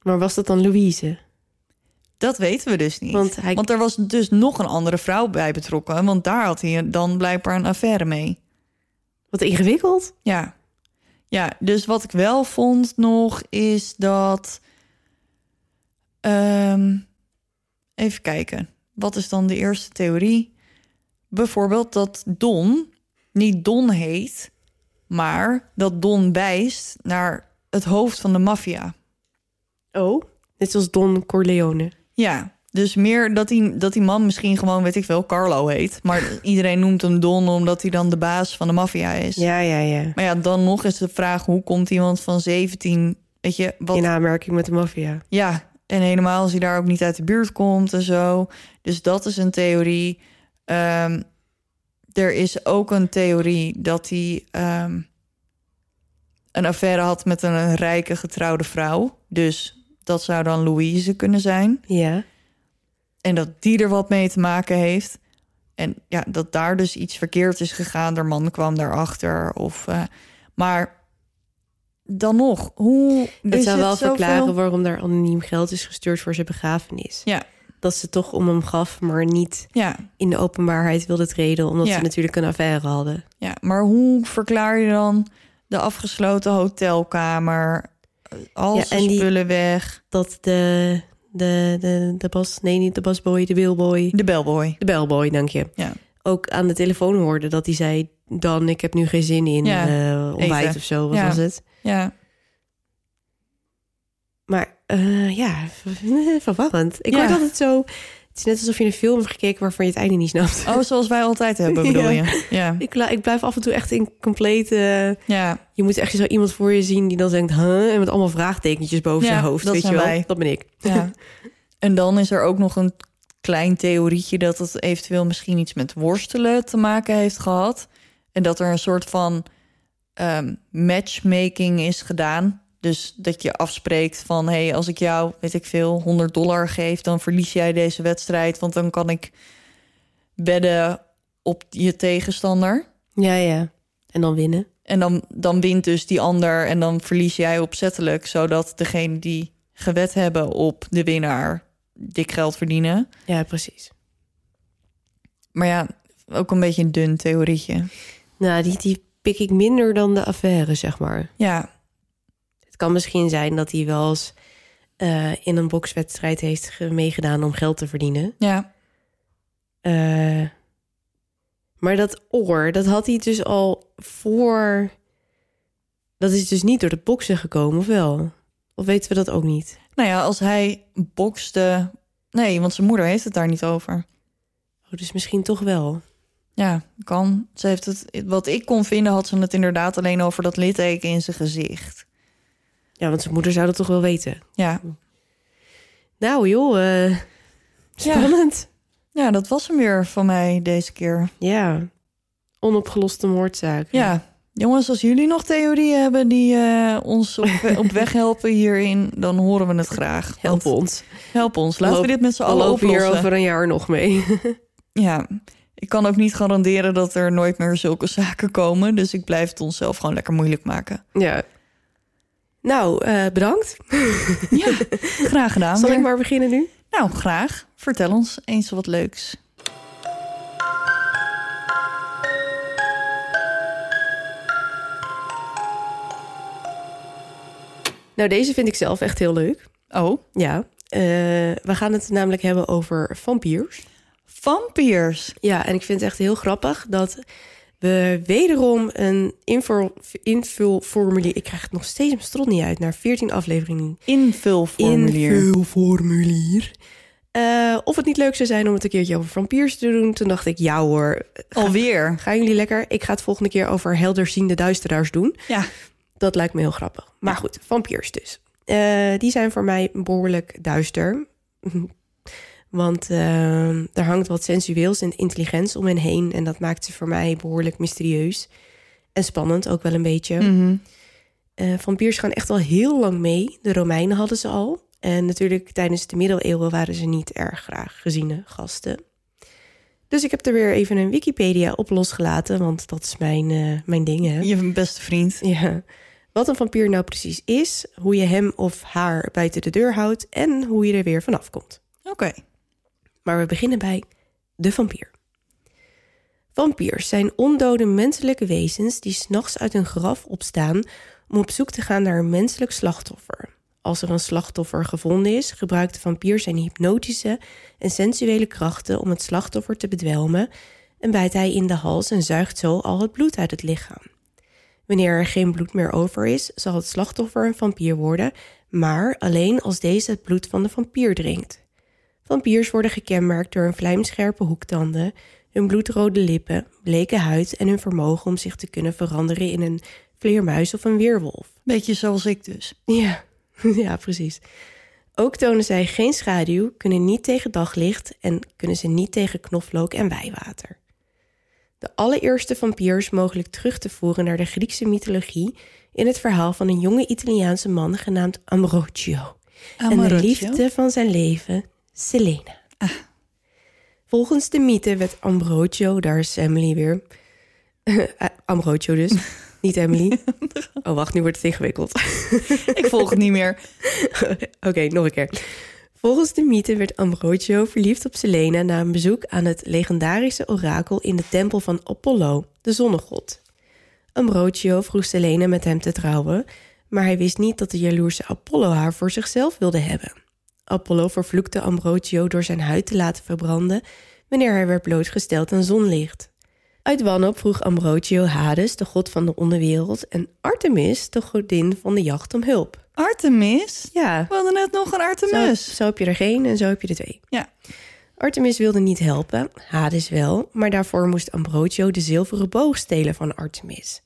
maar was dat dan Louise? Dat weten we dus niet. Want hij- er was dus nog een andere vrouw bij betrokken, want daar had hij dan blijkbaar een affaire mee. Wat ingewikkeld. Ja. Ja, dus wat ik wel vond nog is dat. ehm, even kijken. Wat is dan de eerste theorie? Bijvoorbeeld dat Don niet Don heet, maar dat Don wijst naar het hoofd van de maffia. Oh, net zoals Don Corleone. Ja, dus meer dat die, dat die man misschien gewoon, weet ik veel, Carlo heet. Maar iedereen noemt hem Don omdat hij dan de baas van de maffia is. Ja, ja, ja. Maar ja, dan nog is de vraag: hoe komt iemand van 17, weet je, wat. In aanmerking met de maffia. Ja, en helemaal als hij daar ook niet uit de buurt komt en zo. Dus dat is een theorie. Ehm, er is ook een theorie dat hij ehm, een affaire had met een rijke getrouwde vrouw. Dus dat zou dan Louise kunnen zijn. Ja. En dat die er wat mee te maken heeft. En ja, dat daar dus iets verkeerd is gegaan. De man kwam daarachter. Of, eh, maar dan nog, hoe... Is zou het wel verklaren waarom daar anoniem geld is gestuurd voor zijn begrafenis. Ja, Dat ze toch om hem gaf, maar niet ja, in de openbaarheid wilde treden, omdat Ja. ze natuurlijk een affaire hadden. ja. Maar hoe verklaar je dan de afgesloten hotelkamer? Al Ja, zijn en die- spullen weg. Dat de, de, de, de bas, nee, niet de basboy, de billboy, De bellboy. de bellboy, dank je. Ja. Ook aan de telefoon hoorde dat hij zei, dan, ik heb nu geen zin in Ja, eh, ontbijt eten. of zo, wat was het? Ja, Maar eh, ja, verwarrend. Ik Ja. word altijd zo... Het is net alsof je een film hebt gekeken waarvan je het einde niet snapt. oh, zoals wij altijd hebben, bedoel Ja. je? Ja, Ik, blijf af en toe echt in compleet... eh, ja. je moet echt zo iemand voor je zien die dan denkt... Huh? En met allemaal vraagtekentjes boven Ja, zijn hoofd. dat weet je wel? wij. Dat ben ik. Ja. en dan is er ook nog een klein theorietje dat het eventueel misschien iets met worstelen te maken heeft gehad. En dat er een soort van ehm, matchmaking is gedaan. Dus dat je afspreekt van hé, hey, als ik jou, weet ik veel, 100 dollar geef, dan verlies jij deze wedstrijd. Want dan kan ik wedden op je tegenstander. Ja, ja. En dan winnen. En dan, dan wint dus die ander en dan verlies jij opzettelijk, zodat degene die gewet hebben op de winnaar dik geld verdienen. Ja, precies. Maar ja, ook een beetje een dun theorietje. Nou, die, die pik ik minder dan de affaire, zeg maar. Ja, kan misschien zijn dat hij wel eens eh, in een bokswedstrijd heeft ge- meegedaan om geld te verdienen. ja, Eh, maar dat oor, dat had hij dus al voor. Dat is dus niet door de boksen gekomen, of wel? Of weten we dat ook niet? nou ja, als hij bokste... Nee, want zijn moeder heeft het daar niet over. Oh, dus misschien toch wel. Ja, kan. Ze heeft het, wat ik kon vinden, had ze het inderdaad alleen over dat litteken in zijn gezicht. Ja, want zijn moeder zou dat toch wel weten. Ja, Nou joh, eh, spannend. ja dat was hem weer van mij deze keer. Ja. Onopgeloste moordzaak. Ja, jongens, als jullie nog theorieën hebben die eh, ons op, op weg helpen hierin, dan horen we het graag. Help ons. Help ons. Laten Loop- we dit met z'n allen lopen hier oplossen. over een jaar nog mee. Ja. Ik kan ook niet garanderen dat er nooit meer zulke zaken komen. Dus ik blijf het onszelf gewoon lekker moeilijk maken. Ja. Nou, eh, bedankt. Ja, graag gedaan. Zal ik maar beginnen nu? Nou, graag. Vertel ons eens wat leuks. Nou, deze vind ik zelf echt heel leuk. Oh, Ja. Eh, we gaan het namelijk hebben over vampiers. vampiers. Ja, en ik vind het echt heel grappig dat we wederom een invul, invulformulier... Ik krijg het nog steeds mijn strot niet uit, naar 14 afleveringen. Invulformulier. Invulformulier. Eh, of het niet leuk zou zijn om het een keertje over vampiers te doen. Toen dacht ik, ja hoor, Alweer. gaan jullie lekker? Ik ga het volgende keer over helderziende duisteraars doen. Ja. Dat lijkt me heel grappig. Maar goed, vampiers dus. Eh, die zijn voor mij behoorlijk duister. Want eh, er hangt wat sensueels en intelligents om hen heen. En dat maakt ze voor mij behoorlijk mysterieus. En spannend ook wel een beetje. Eh, vampiers gaan echt al heel lang mee. De Romeinen hadden ze al. En natuurlijk tijdens de middeleeuwen waren ze niet erg graag geziene gasten. Dus ik heb er weer even een Wikipedia op losgelaten. Want dat is mijn, eh, mijn ding, hè? Je beste vriend. Ja. Wat een vampier nou precies is, hoe je hem of haar buiten de deur houdt en hoe je er weer vanaf komt. Oké. Maar we beginnen bij de vampier. Vampiers zijn ondode menselijke wezens die s'nachts uit hun graf opstaan om op zoek te gaan naar een menselijk slachtoffer. Als er een slachtoffer gevonden is, gebruikt de vampier zijn hypnotische en sensuele krachten om het slachtoffer te bedwelmen en bijt hij in de hals en zuigt zo al het bloed uit het lichaam. Wanneer er geen bloed meer over is, zal het slachtoffer een vampier worden, maar alleen als deze het bloed van de vampier drinkt. Vampiers worden gekenmerkt door hun vlijmscherpe hoektanden, hun bloedrode lippen, bleke huid en hun vermogen om zich te kunnen veranderen in een vleermuis of een weerwolf. Beetje zoals ik dus. Ja, ja, precies. Ook tonen zij geen schaduw, kunnen niet tegen daglicht en kunnen ze niet tegen knoflook en wijwater. De allereerste vampiers mogelijk terug te voeren naar de Griekse mythologie in het verhaal van een jonge Italiaanse man genaamd Ambrogio en de liefde van zijn leven, Selena. Volgens de mythe werd Ambrogio, daar is Emily weer. Eh, Ambrogio dus, niet Emily. Oh, wacht, nu wordt het ingewikkeld. Ik volg het niet meer. Oké, nog een keer. Volgens de mythe werd Ambrogio verliefd op Selena na een bezoek aan het legendarische orakel in de tempel van Apollo, de zonnegod. Ambrogio vroeg Selena met hem te trouwen, maar hij wist niet dat de jaloerse Apollo haar voor zichzelf wilde hebben. Apollo vervloekte Ambrogio door zijn huid te laten verbranden wanneer hij werd blootgesteld aan zonlicht. Uit wanhoop vroeg Ambrogio Hades, de god van de onderwereld, en Artemis, de godin van de jacht, om hulp. Artemis? Ja, We hadden net nog een zo, Artemis. zo heb je er geen en zo heb je er twee. Ja. Artemis wilde niet helpen, Hades wel, maar daarvoor moest Ambrogio de zilveren boog stelen van Artemis.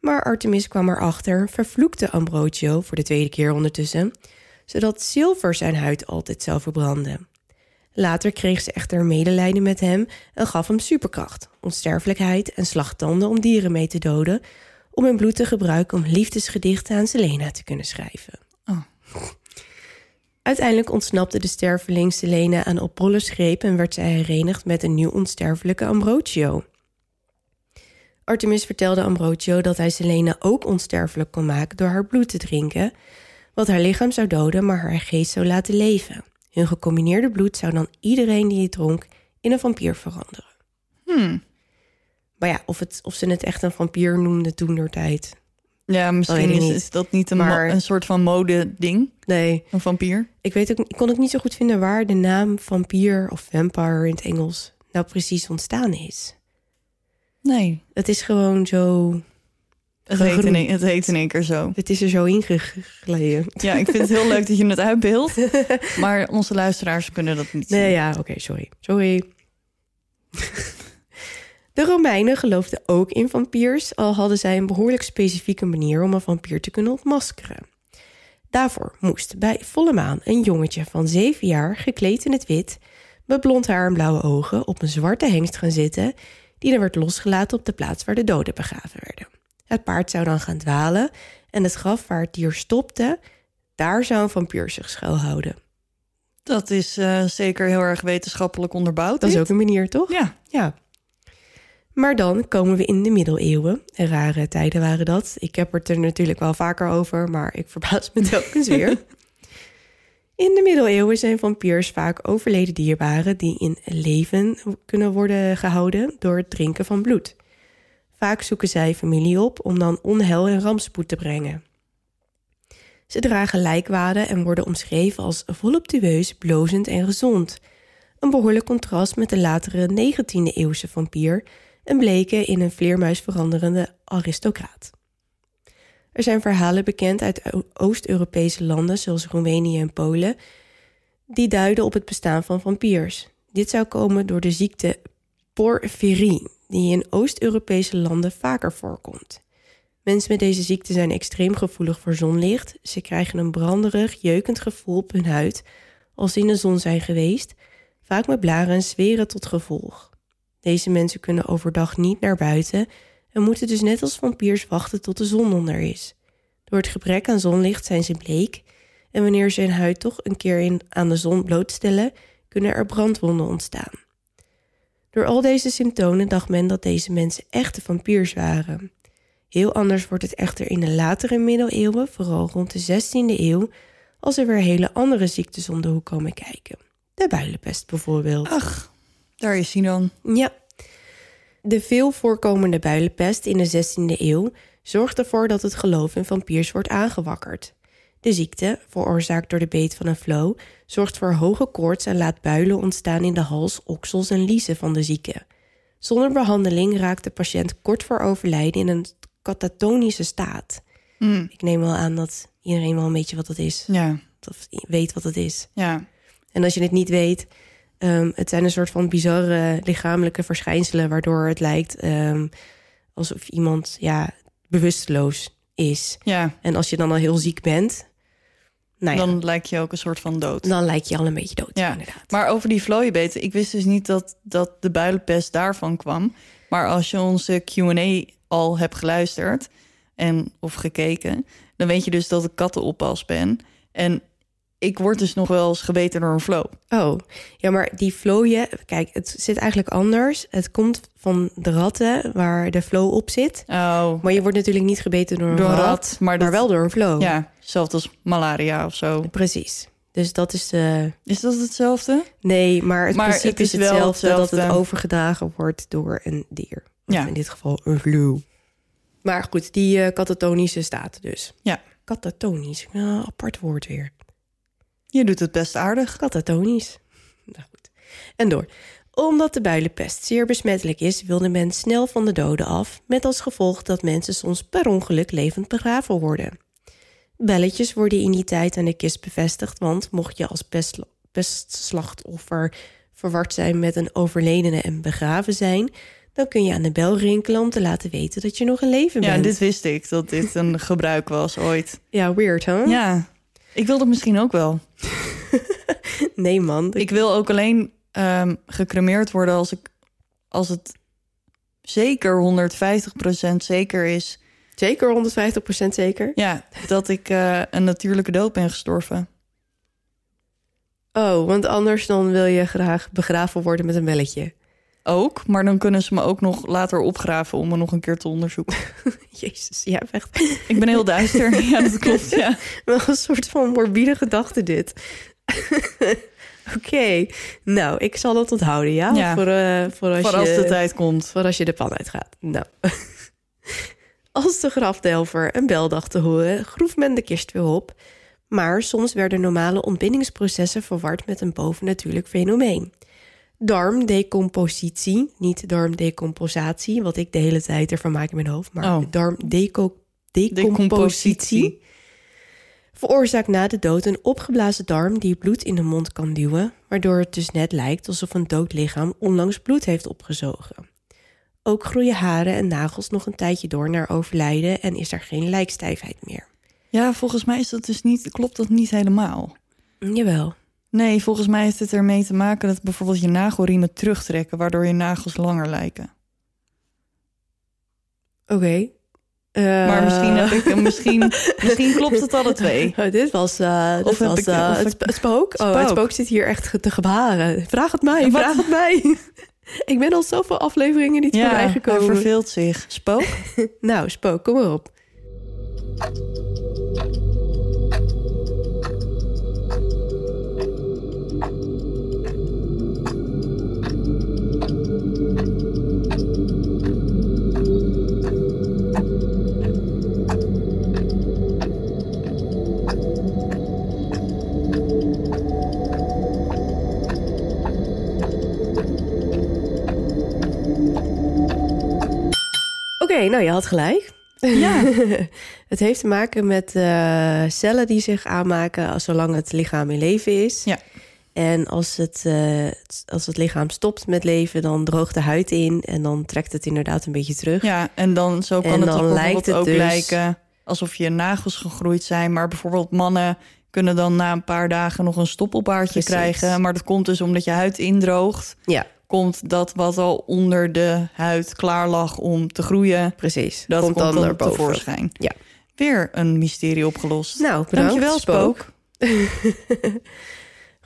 Maar Artemis kwam erachter, vervloekte Ambrogio voor de tweede keer ondertussen, zodat zilver zijn huid altijd zou verbranden. Later kreeg ze echter medelijden met hem en gaf hem superkracht, onsterfelijkheid en slagtanden om dieren mee te doden, om hun bloed te gebruiken om liefdesgedichten aan Selena te kunnen schrijven. Oh. Uiteindelijk ontsnapte de sterveling Selena aan Apollo's greep en werd zij herenigd met een nieuw onsterfelijke Ambrogio. Artemis vertelde Ambrogio dat hij Selena ook onsterfelijk kon maken door haar bloed te drinken, wat haar lichaam zou doden, maar haar geest zou laten leven. Hun gecombineerde bloed zou dan iedereen die het dronk in een vampier veranderen. Hmm. Maar ja, of, het, of ze het echt een vampier noemden toen door tijd. Ja, misschien is, niet. is dat niet een, Maar- een soort van mode-ding. Nee, Een vampier. ik, weet ook, ik kon ook niet zo goed vinden waar de naam vampier of vampire in het Engels nou precies ontstaan is. Nee, Het is gewoon zo. Het heet, in een, het heet in één keer zo. Het is er zo ingegleden. Ja, ik vind het heel leuk dat je het uitbeeldt. Maar onze luisteraars kunnen dat niet Nee, zien. ja, oké, sorry. Sorry. De Romeinen geloofden ook in vampiers, al hadden zij een behoorlijk specifieke manier om een vampier te kunnen ontmaskeren. Daarvoor moest bij volle maan een jongetje van zeven jaar, gekleed in het wit, met blond haar en blauwe ogen, op een zwarte hengst gaan zitten, die dan werd losgelaten op de plaats waar de doden begraven werden. Het paard zou dan gaan dwalen en het graf waar het dier stopte, daar zou een vampier zich schuilhouden. Dat is eh, zeker heel erg wetenschappelijk onderbouwd. Dat is ook een manier, toch? Ja, Ja. Maar dan komen we in de middeleeuwen. En rare tijden waren dat. Ik heb het er natuurlijk wel vaker over, maar ik verbaas me telkens weer. In de middeleeuwen zijn vampiers vaak overleden dierbaren die in leven kunnen worden gehouden door het drinken van bloed. Vaak zoeken zij familie op om dan onheil en rampspoed te brengen. Ze dragen lijkwaden en worden omschreven als voluptueus, blozend en gezond. Een behoorlijk contrast met de latere 19e-eeuwse vampier, een bleke in een vleermuis veranderende aristocraat. Er zijn verhalen bekend uit Oost-Europese landen zoals Roemenië en Polen die duiden op het bestaan van vampiers. Dit zou komen door de ziekte porphyrie, die in Oost-Europese landen vaker voorkomt. Mensen met deze ziekte zijn extreem gevoelig voor zonlicht. Ze krijgen een branderig, jeukend gevoel op hun huid als ze in de zon zijn geweest, vaak met blaren en zweren tot gevolg. Deze mensen kunnen overdag niet naar buiten en moeten dus net als vampiers wachten tot de zon onder is. Door het gebrek aan zonlicht zijn ze bleek en wanneer ze hun huid toch een keer aan de zon blootstellen, kunnen er brandwonden ontstaan. Door al deze symptomen dacht men dat deze mensen echte vampiers waren. Heel anders wordt het echter in de latere middeleeuwen, vooral rond de 16e eeuw, als er weer hele andere ziektes om de hoek komen kijken. De builenpest bijvoorbeeld. Ach, daar is hij dan. Ja. De veel voorkomende builenpest in de 16e eeuw zorgt ervoor dat het geloof in vampiers wordt aangewakkerd. De ziekte, veroorzaakt door de beet van een flow, zorgt voor hoge koorts en laat builen ontstaan in de hals, oksels en liezen van de zieke. Zonder behandeling raakt de patiënt kort voor overlijden in een katatonische staat. Mm. Ik neem wel aan dat iedereen wel een beetje wat dat is. Ja, Of weet wat het is. ja. En als je het niet weet, ehm, het zijn een soort van bizarre lichamelijke verschijnselen, waardoor het lijkt ehm, alsof iemand ja, bewusteloos is. Ja, En als je dan al heel ziek bent, nou ja, dan dan, lijkt je ook een soort van dood. lijkt je al een beetje dood. Ja, inderdaad. Maar over die vlooienbeten, ik wist dus niet dat, dat de builenpest daarvan kwam. Maar als je onze Q&A al hebt geluisterd en of gekeken... dan weet je dus dat ik kattenoppas ben. En ik word dus nog wel eens gebeten door een flow. Oh, ja, maar die vlooien, kijk, het zit eigenlijk anders. Het komt van de ratten waar de flow op zit. Oh, Maar je wordt natuurlijk niet gebeten door een, door een rat, rat. Maar, wel door een flow. Ja, hetzelfde als malaria of zo. Precies. Dus dat is de... Is dat hetzelfde? Nee, maar het Maar principe het is is wel hetzelfde, dat het overgedragen wordt door een dier. Of Ja. in dit geval een flu. Maar goed, die eh katatonische staat dus. Ja. Katatonisch, ja, apart woord weer. Je doet het best aardig. Katatonisch. Nou goed. En door. Omdat de builenpest zeer besmettelijk is, wilde men snel van de doden af, met als gevolg dat mensen soms per ongeluk levend begraven worden. Belletjes worden in die tijd aan de kist bevestigd, want mocht je als pestslachtoffer verward zijn met een overledene en begraven zijn, dan kun je aan de bel rinkelen om te laten weten dat je nog in leven Ja, bent. dit wist ik, dat dit een gebruik was ooit. Ja, weird, hè? Ja, ik wil dat misschien ook wel. Nee, man. Ik wil ook alleen ehm, gecremeerd worden als, ik, als het zeker 150% zeker is... Zeker 150% zeker. Ja, dat ik eh, een natuurlijke dood ben gestorven. Oh, want anders dan wil je graag begraven worden met een belletje. Ook, maar dan kunnen ze me ook nog later opgraven om me nog een keer te onderzoeken. Jezus, ja, echt Ik ben heel duister. Ja, dat klopt. Ja. wel een soort van morbide gedachte dit. Oké, nou, ik zal dat onthouden, ja? Ja. Voor, eh, voor, als Voor als je, de tijd komt. voor als je de pan uitgaat. Nou. Als de grafdelver een bel dacht te horen, groef men de kist weer op. Maar soms werden normale ontbindingsprocessen verward met een bovennatuurlijk fenomeen. Darmdecompositie, niet darmdecomposatie, wat ik de hele tijd ervan maak in mijn hoofd, maar Oh. darmdecompositie Decompositie. veroorzaakt na de dood een opgeblazen darm die bloed in de mond kan duwen, waardoor het dus net lijkt alsof een dood lichaam onlangs bloed heeft opgezogen. Ook groeien haren en nagels nog een tijdje door naar overlijden en is er geen lijkstijfheid meer. Ja, volgens mij is dat dus niet, klopt dat niet helemaal. Jawel. Nee, volgens mij heeft het ermee te maken dat bijvoorbeeld je nagelriemen terugtrekken, waardoor je nagels langer lijken. Oké. Eh, Maar misschien, heb ik, misschien, misschien klopt het alle twee. Oh, dit was, eh dit Of heb was ik- eh, of het, ik- sp- het spook. Oh, het Spook. spook zit hier echt te gebaren. Vraag het mij, Wat? vraag het mij. Ik ben al zoveel afleveringen niet voorbij hij gekomen. verveelt zich. Spook? Nou, Spook, kom maar op. Oké, nou je had gelijk. Ja. het heeft te maken met eh, cellen die zich aanmaken als zolang het lichaam in leven is. Ja. En als het, eh, als het lichaam stopt met leven, dan droogt de huid in en dan trekt het inderdaad een beetje terug. Ja, en dan zo kan En het dan bijvoorbeeld het ook dus- lijken alsof je nagels gegroeid zijn. Maar bijvoorbeeld mannen kunnen dan na een paar dagen nog een stoppelbaardje Precies. krijgen. Maar dat komt dus omdat je huid indroogt. Ja, Komt dat wat al onder de huid klaar lag om te groeien, precies. dat komt, dan, naar boven. tevoorschijn. Ja. Weer een mysterie opgelost. Nou, bedankt, Dankjewel, Spook.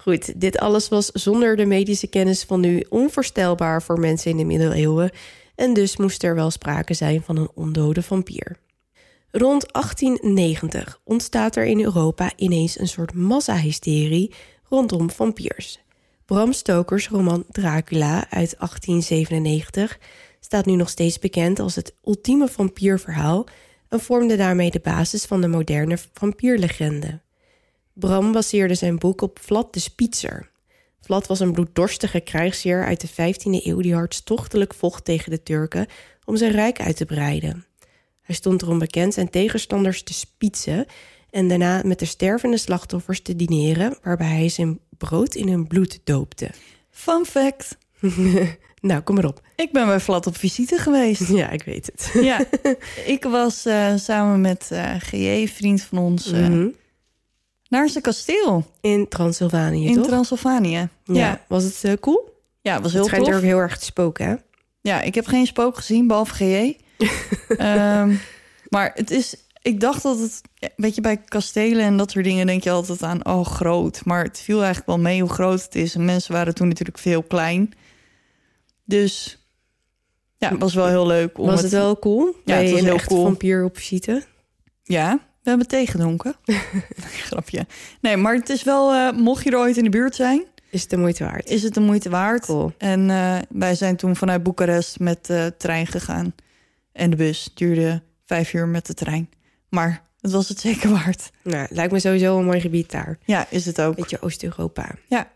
Goed, dit alles was zonder de medische kennis van nu onvoorstelbaar voor mensen in de middeleeuwen. En dus moest er wel sprake zijn van een ondode vampier. Rond 1890 ontstaat er in Europa ineens een soort massahysterie rondom vampiers. Bram Stokers roman Dracula uit 1897 staat nu nog steeds bekend als het ultieme vampierverhaal en vormde daarmee de basis van de moderne vampierlegende. Bram baseerde zijn boek op Vlad de Spitser. Vlad was een bloeddorstige krijgsheer uit de 15e eeuw die hartstochtelijk vocht tegen de Turken om zijn rijk uit te breiden. Hij stond erom bekend zijn tegenstanders te spitsen en daarna met de stervende slachtoffers te dineren, waarbij hij zijn brood in hun bloed doopte. Fun fact. nou, kom maar op. Ik ben bij Vlad op visite geweest. Ja, ik weet het. ja, ik was eh, samen met eh GJ, vriend van ons, eh, Mhm. naar zijn kasteel In Transylvanië, in toch? Transylvanië. ja. Ja, Was het eh, cool? ja, het was Het heel schijnt tof. er ook heel erg te spoken, hè? Ja, ik heb geen spook gezien, behalve GJ. Ehm, maar het is... Ik dacht dat het... Weet je, bij kastelen en dat soort dingen denk je altijd aan... Oh, groot. Maar het viel eigenlijk wel mee hoe groot het is. En mensen waren toen natuurlijk veel klein. Dus... Ja, het was wel heel leuk. Om Was het wel cool? Ja, het was een heel cool. vampier op visite? Ja, we hebben thee gedronken. Grapje. Nee, maar het is wel... eh, mocht je er ooit in de buurt zijn... Is het de moeite waard? is het de moeite waard. Cool. En eh, wij zijn toen vanuit Boekarest met de trein gegaan. En de bus duurde vijf uur met de trein. Maar het was het zeker waard. Nou, lijkt me sowieso een mooi gebied daar. Ja, is het ook. Beetje Oost-Europa. Ja,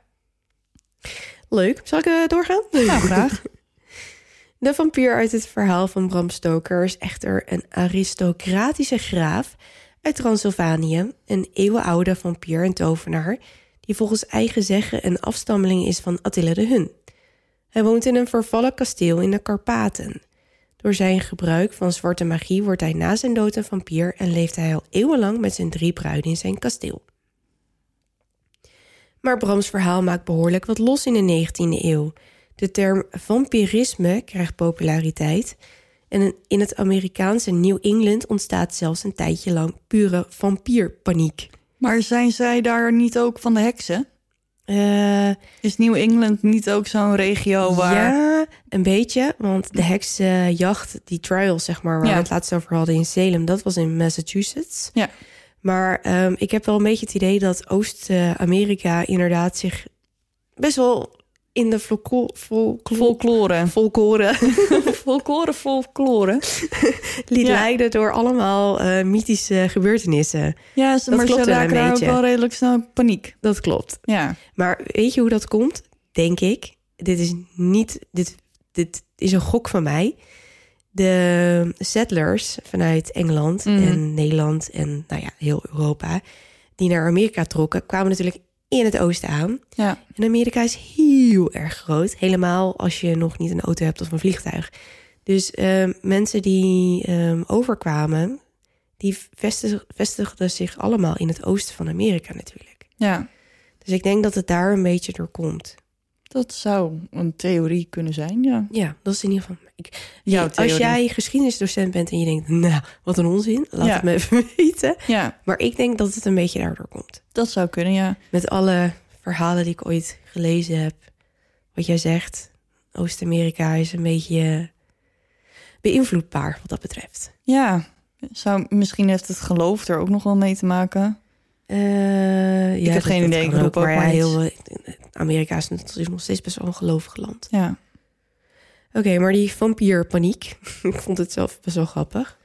Leuk. Zal ik eh, doorgaan? nou graag. De vampier uit het verhaal van Bram Stoker is echter een aristocratische graaf uit Transylvanië, een eeuwenoude vampier en tovenaar, die volgens eigen zeggen een afstammeling is van Attila de Hun. Hij woont in een vervallen kasteel in de Karpaten. Door zijn gebruik van zwarte magie wordt hij na zijn dood een vampier en leeft hij al eeuwenlang met zijn drie bruiden in zijn kasteel. Maar Brams verhaal maakt behoorlijk wat los in de 19e eeuw. De term vampirisme krijgt populariteit. En in het Amerikaanse New England ontstaat zelfs een tijdje lang pure vampierpaniek. Maar zijn zij daar niet ook van de heksen? Eh, Is New England niet ook zo'n regio waar... Ja, een beetje. Want de heksenjacht, die trials, zeg maar, waar Ja. we het laatst over hadden in Salem, dat was in Massachusetts. Ja. Maar ehm, ik heb wel een beetje het idee dat Oost-Amerika inderdaad zich best wel in de folko- folklo- Folklore. folklore Folklore, folklore. liet Ja. leiden door allemaal eh, mythische gebeurtenissen. Ja, ze, Dat maar klopt raken daar ook wel redelijk snel in paniek. Dat klopt. Ja. Maar weet je hoe dat komt? Denk ik. Dit is niet. Dit, dit is een gok van mij. De settlers vanuit Engeland Mhm. en Nederland en nou ja, heel Europa, die naar Amerika trokken, kwamen natuurlijk in het oosten aan. Ja. En Amerika is heel erg groot. Helemaal als je nog niet een auto hebt of een vliegtuig. Dus ehm, mensen die ehm, overkwamen, die vestig- vestigden zich allemaal in het oosten van Amerika natuurlijk. ja, Dus ik denk dat het daar een beetje door komt. dat zou een theorie kunnen zijn, ja. Ja, dat is in ieder geval. Ik, Jouw als jij geschiedenisdocent bent en je denkt, nou, wat een onzin, laat Ja. het me even weten. Ja, Maar ik denk dat het een beetje daardoor komt. dat zou kunnen, ja. Met alle verhalen die ik ooit gelezen heb, wat jij zegt, Oost-Amerika is een beetje beïnvloedbaar wat dat betreft. Ja, zou, misschien heeft het geloof er ook nog wel mee te maken. Uh, ik heb geen idee. Ik roep ook maar, heel, Amerika is nog steeds best wel een gelovig land. Ja. Oké, maar die vampierpaniek. ik vond het zelf best wel grappig.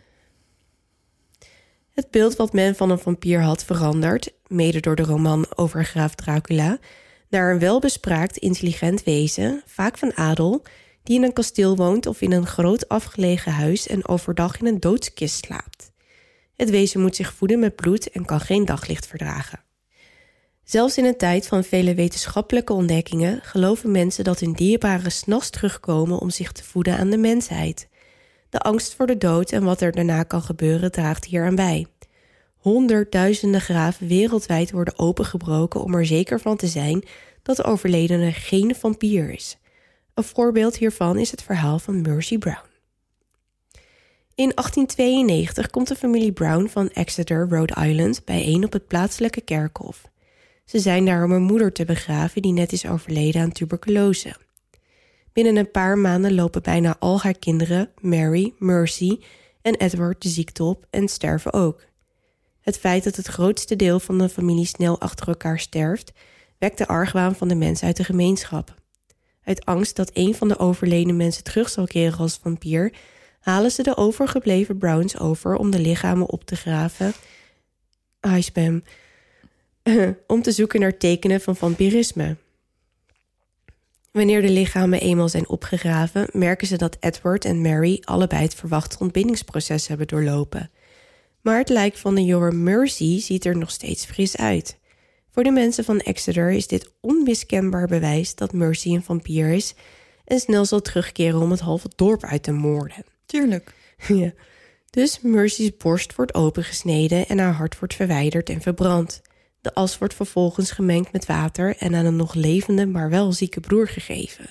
Het beeld wat men van een vampier had veranderd, mede door de roman over graaf Dracula, naar een welbespraakt, intelligent wezen, vaak van adel, die in een kasteel woont of in een groot afgelegen huis en overdag in een doodskist slaapt. Het wezen moet zich voeden met bloed en kan geen daglicht verdragen. Zelfs in een tijd van vele wetenschappelijke ontdekkingen geloven mensen dat hun dierbaren s'nachts terugkomen om zich te voeden aan de mensheid. De angst voor de dood en wat er daarna kan gebeuren draagt hier aan bij. Honderdduizenden graven wereldwijd worden opengebroken om er zeker van te zijn dat de overledene geen vampier is. Een voorbeeld hiervan is het verhaal van Mercy Brown. In 1892 komt de familie Brown van Exeter, Rhode Island, bijeen op het plaatselijke kerkhof. Ze zijn daar om hun moeder te begraven, die net is overleden aan tuberculose. Binnen een paar maanden lopen bijna al haar kinderen, Mary, Mercy en Edward, de ziekte op en sterven ook. Het feit dat het grootste deel van de familie snel achter elkaar sterft, wekt de argwaan van de mensen uit de gemeenschap. Uit angst dat een van de overleden mensen terug zal keren als vampier, halen ze de overgebleven Browns over om de lichamen op te graven. Spam. om te zoeken naar tekenen van vampirisme. Wanneer de lichamen eenmaal zijn opgegraven, merken ze dat Edward en Mary allebei het verwachte ontbindingsproces hebben doorlopen. Maar het lijk van de jonge Mercy ziet er nog steeds fris uit. Voor de mensen van Exeter is dit onmiskenbaar bewijs dat Mercy een vampier is en snel zal terugkeren om het halve dorp uit te moorden. Tuurlijk. ja. Dus Mercy's borst wordt opengesneden en haar hart wordt verwijderd en verbrand. De as wordt vervolgens gemengd met water en aan een nog levende, maar wel zieke broer gegeven.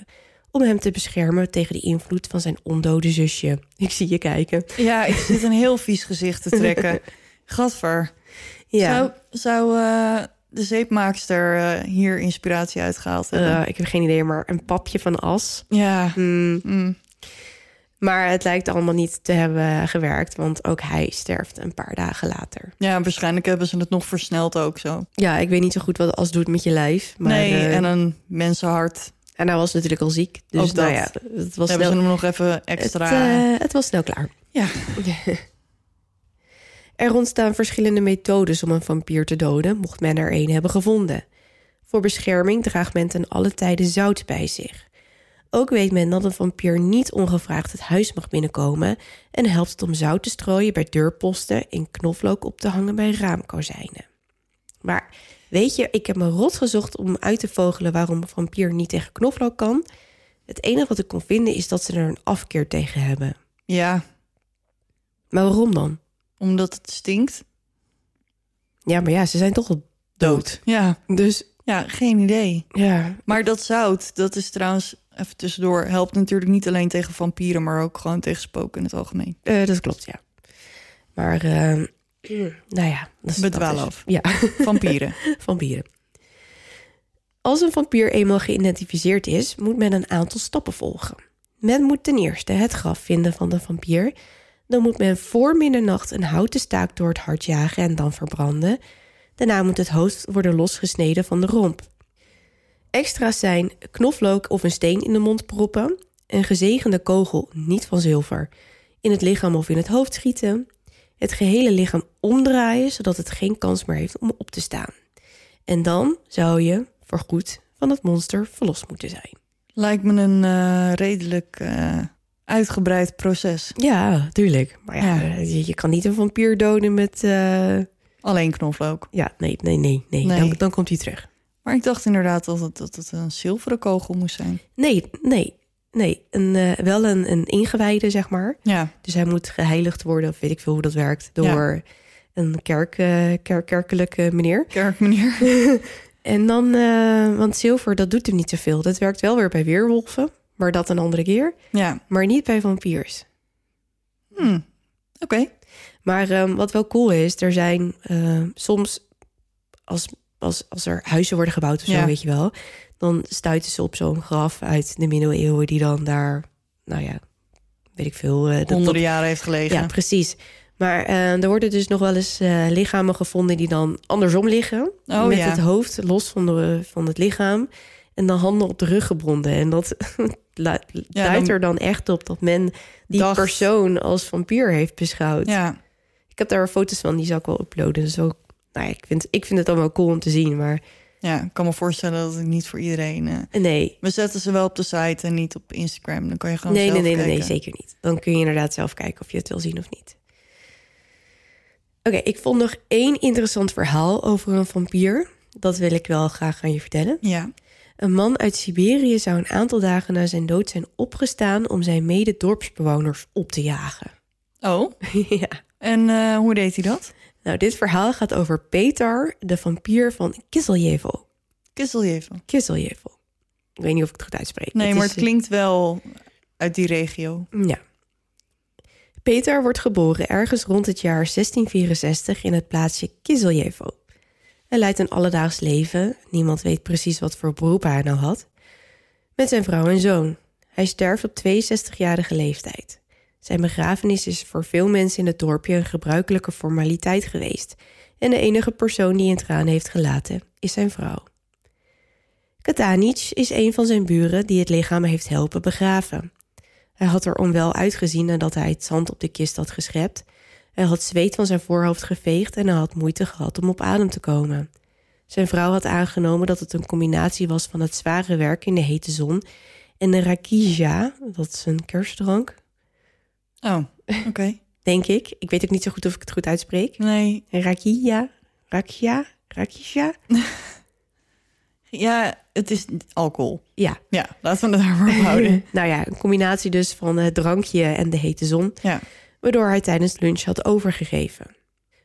Om hem te beschermen tegen de invloed van zijn ondode zusje. Ik zie je kijken. Ja, ik zit een heel vies gezicht te trekken. Gadver. Ja. Zou, zou uh, de zeepmaakster uh, hier inspiratie uitgehaald hebben? Uh, ik heb geen idee, maar een papje van as. Ja. Mm. Mm. Maar het lijkt allemaal niet te hebben gewerkt, want ook hij sterft een paar dagen later. Ja, waarschijnlijk hebben ze het nog versneld ook zo. Ja, ik weet niet zo goed wat als doet met je lijf. Maar, nee, uh, en een mensenhart. En hij was natuurlijk al ziek. Dus ook nou ja, het was hebben snel... ze hem nog even extra. Het, uh, het was snel klaar. Ja. er ontstaan verschillende methodes om een vampier te doden, mocht men er een hebben gevonden. Voor bescherming draagt men ten alle tijde zout bij zich. Ook weet men dat een vampier niet ongevraagd het huis mag binnenkomen en helpt het om zout te strooien bij deurposten en knoflook op te hangen bij raamkozijnen. Maar weet je, ik heb me rot gezocht om uit te vogelen waarom een vampier niet tegen knoflook kan. Het enige wat ik kon vinden is dat ze er een afkeer tegen hebben. Ja. Maar waarom dan? Omdat het stinkt. Ja, maar ja, ze zijn toch al dood. Ja. Dus ja, geen idee. Ja. Maar dat zout, dat is trouwens even tussendoor, helpt natuurlijk niet alleen tegen vampieren, maar ook gewoon tegen spoken in het algemeen. Uh, dat klopt, ja. Maar, uh, nou ja. Dat Bedwalen af. Ja. Vampieren. vampieren. Als een vampier eenmaal geïdentificeerd is, moet men een aantal stappen volgen. Men moet ten eerste het graf vinden van de vampier. Dan moet men voor middernacht een houten staak door het hart jagen en dan verbranden. Daarna moet het hoofd worden losgesneden van de romp. Extra's zijn knoflook of een steen in de mond proppen, een gezegende kogel niet van zilver, in het lichaam of in het hoofd schieten, het gehele lichaam omdraaien zodat het geen kans meer heeft om op te staan. En dan zou je voorgoed van het monster verlost moeten zijn. Lijkt me een uh, redelijk uh, uitgebreid proces. Ja, tuurlijk. Maar ja, ja. Je, je, kan niet een vampier doden met. Uh... Alleen knoflook. Ja, nee, nee, nee, nee. nee. Dan, dan komt hij terug. Maar ik dacht inderdaad dat het, dat het een zilveren kogel moest zijn. Nee, nee, nee. Een, uh, wel een, een ingewijde, zeg maar. Ja. Dus hij moet geheiligd worden, of weet ik veel hoe dat werkt, door ja. een kerk, uh, kerk, kerkelijke meneer. Kerkmeneer. en dan, uh, want zilver, dat doet hem niet zoveel. Dat werkt wel weer bij weerwolven, maar dat een andere keer. Ja. Maar niet bij vampiers. Hmm. Oké. Okay. Maar um, wat wel cool is, er zijn soms als als, als er huizen worden gebouwd of zo, Ja. weet je wel. Dan stuiten ze op zo'n graf uit de middeleeuwen die dan daar, nou ja, weet ik veel. eh, dat- dat, Honderden jaren heeft gelegen. ja, precies. Maar eh, er worden dus nog wel eens eh, lichamen gevonden die dan andersom liggen. Oh, met ja. het hoofd los van, de, van het lichaam. En dan handen op de rug gebonden. En dat la- duidt er dan echt op dat men die Dacht- persoon als vampier heeft beschouwd. ja. Ik heb daar foto's van, die zal ik wel uploaden. Dus ook, nou ja, ik, vind, ik vind het dan wel cool om te zien. Maar Ja, ik kan me voorstellen dat het niet voor iedereen... eh, nee, We zetten ze wel op de site en niet op Instagram. Dan kan je gewoon nee, nee, zelf nee, nee, nee, kijken. zeker niet. Dan kun je inderdaad zelf kijken of je het wil zien of niet. Oké, ik vond nog één interessant verhaal over een vampier. Dat wil ik wel graag aan je vertellen. Ja. Een man uit Siberië zou een aantal dagen na zijn dood zijn opgestaan om zijn mede-dorpsbewoners op te jagen. Oh, ja. en eh, hoe deed hij dat? Nou, dit verhaal gaat over Petar, de vampier van Kiseljevo. Kisseljeven. Kiseljevo. Ik weet niet of ik het goed uitspreek. Nee, maar is, het klinkt wel uit die regio. Ja. Peter wordt geboren ergens rond het jaar 1664 in het plaatsje Kiseljevo. Hij leidt een alledaags leven, niemand weet precies wat voor beroep hij nou had, met zijn vrouw en zoon. Hij sterft op 62-jarige leeftijd. Zijn begrafenis is voor veel mensen in het dorpje een gebruikelijke formaliteit geweest en de enige persoon die in tranen heeft gelaten is zijn vrouw. Katanic is een van zijn buren die het lichaam heeft helpen begraven. Hij had er onwel uitgezien nadat hij het zand op de kist had geschept. Hij had zweet van zijn voorhoofd geveegd en hij had moeite gehad om op adem te komen. Zijn vrouw had aangenomen dat het een combinatie was van het zware werk in de hete zon en de rakija, dat is een kerstdrank, Oh, oké. denk ik. Ik weet ook niet zo goed of ik het goed uitspreek. Nee, Rakija, rakija, rakija. ja, het is alcohol. Ja. Ja, laten we het daarvoor houden. nou ja, een combinatie dus van het drankje en de hete zon. Ja. waardoor hij tijdens lunch had overgegeven.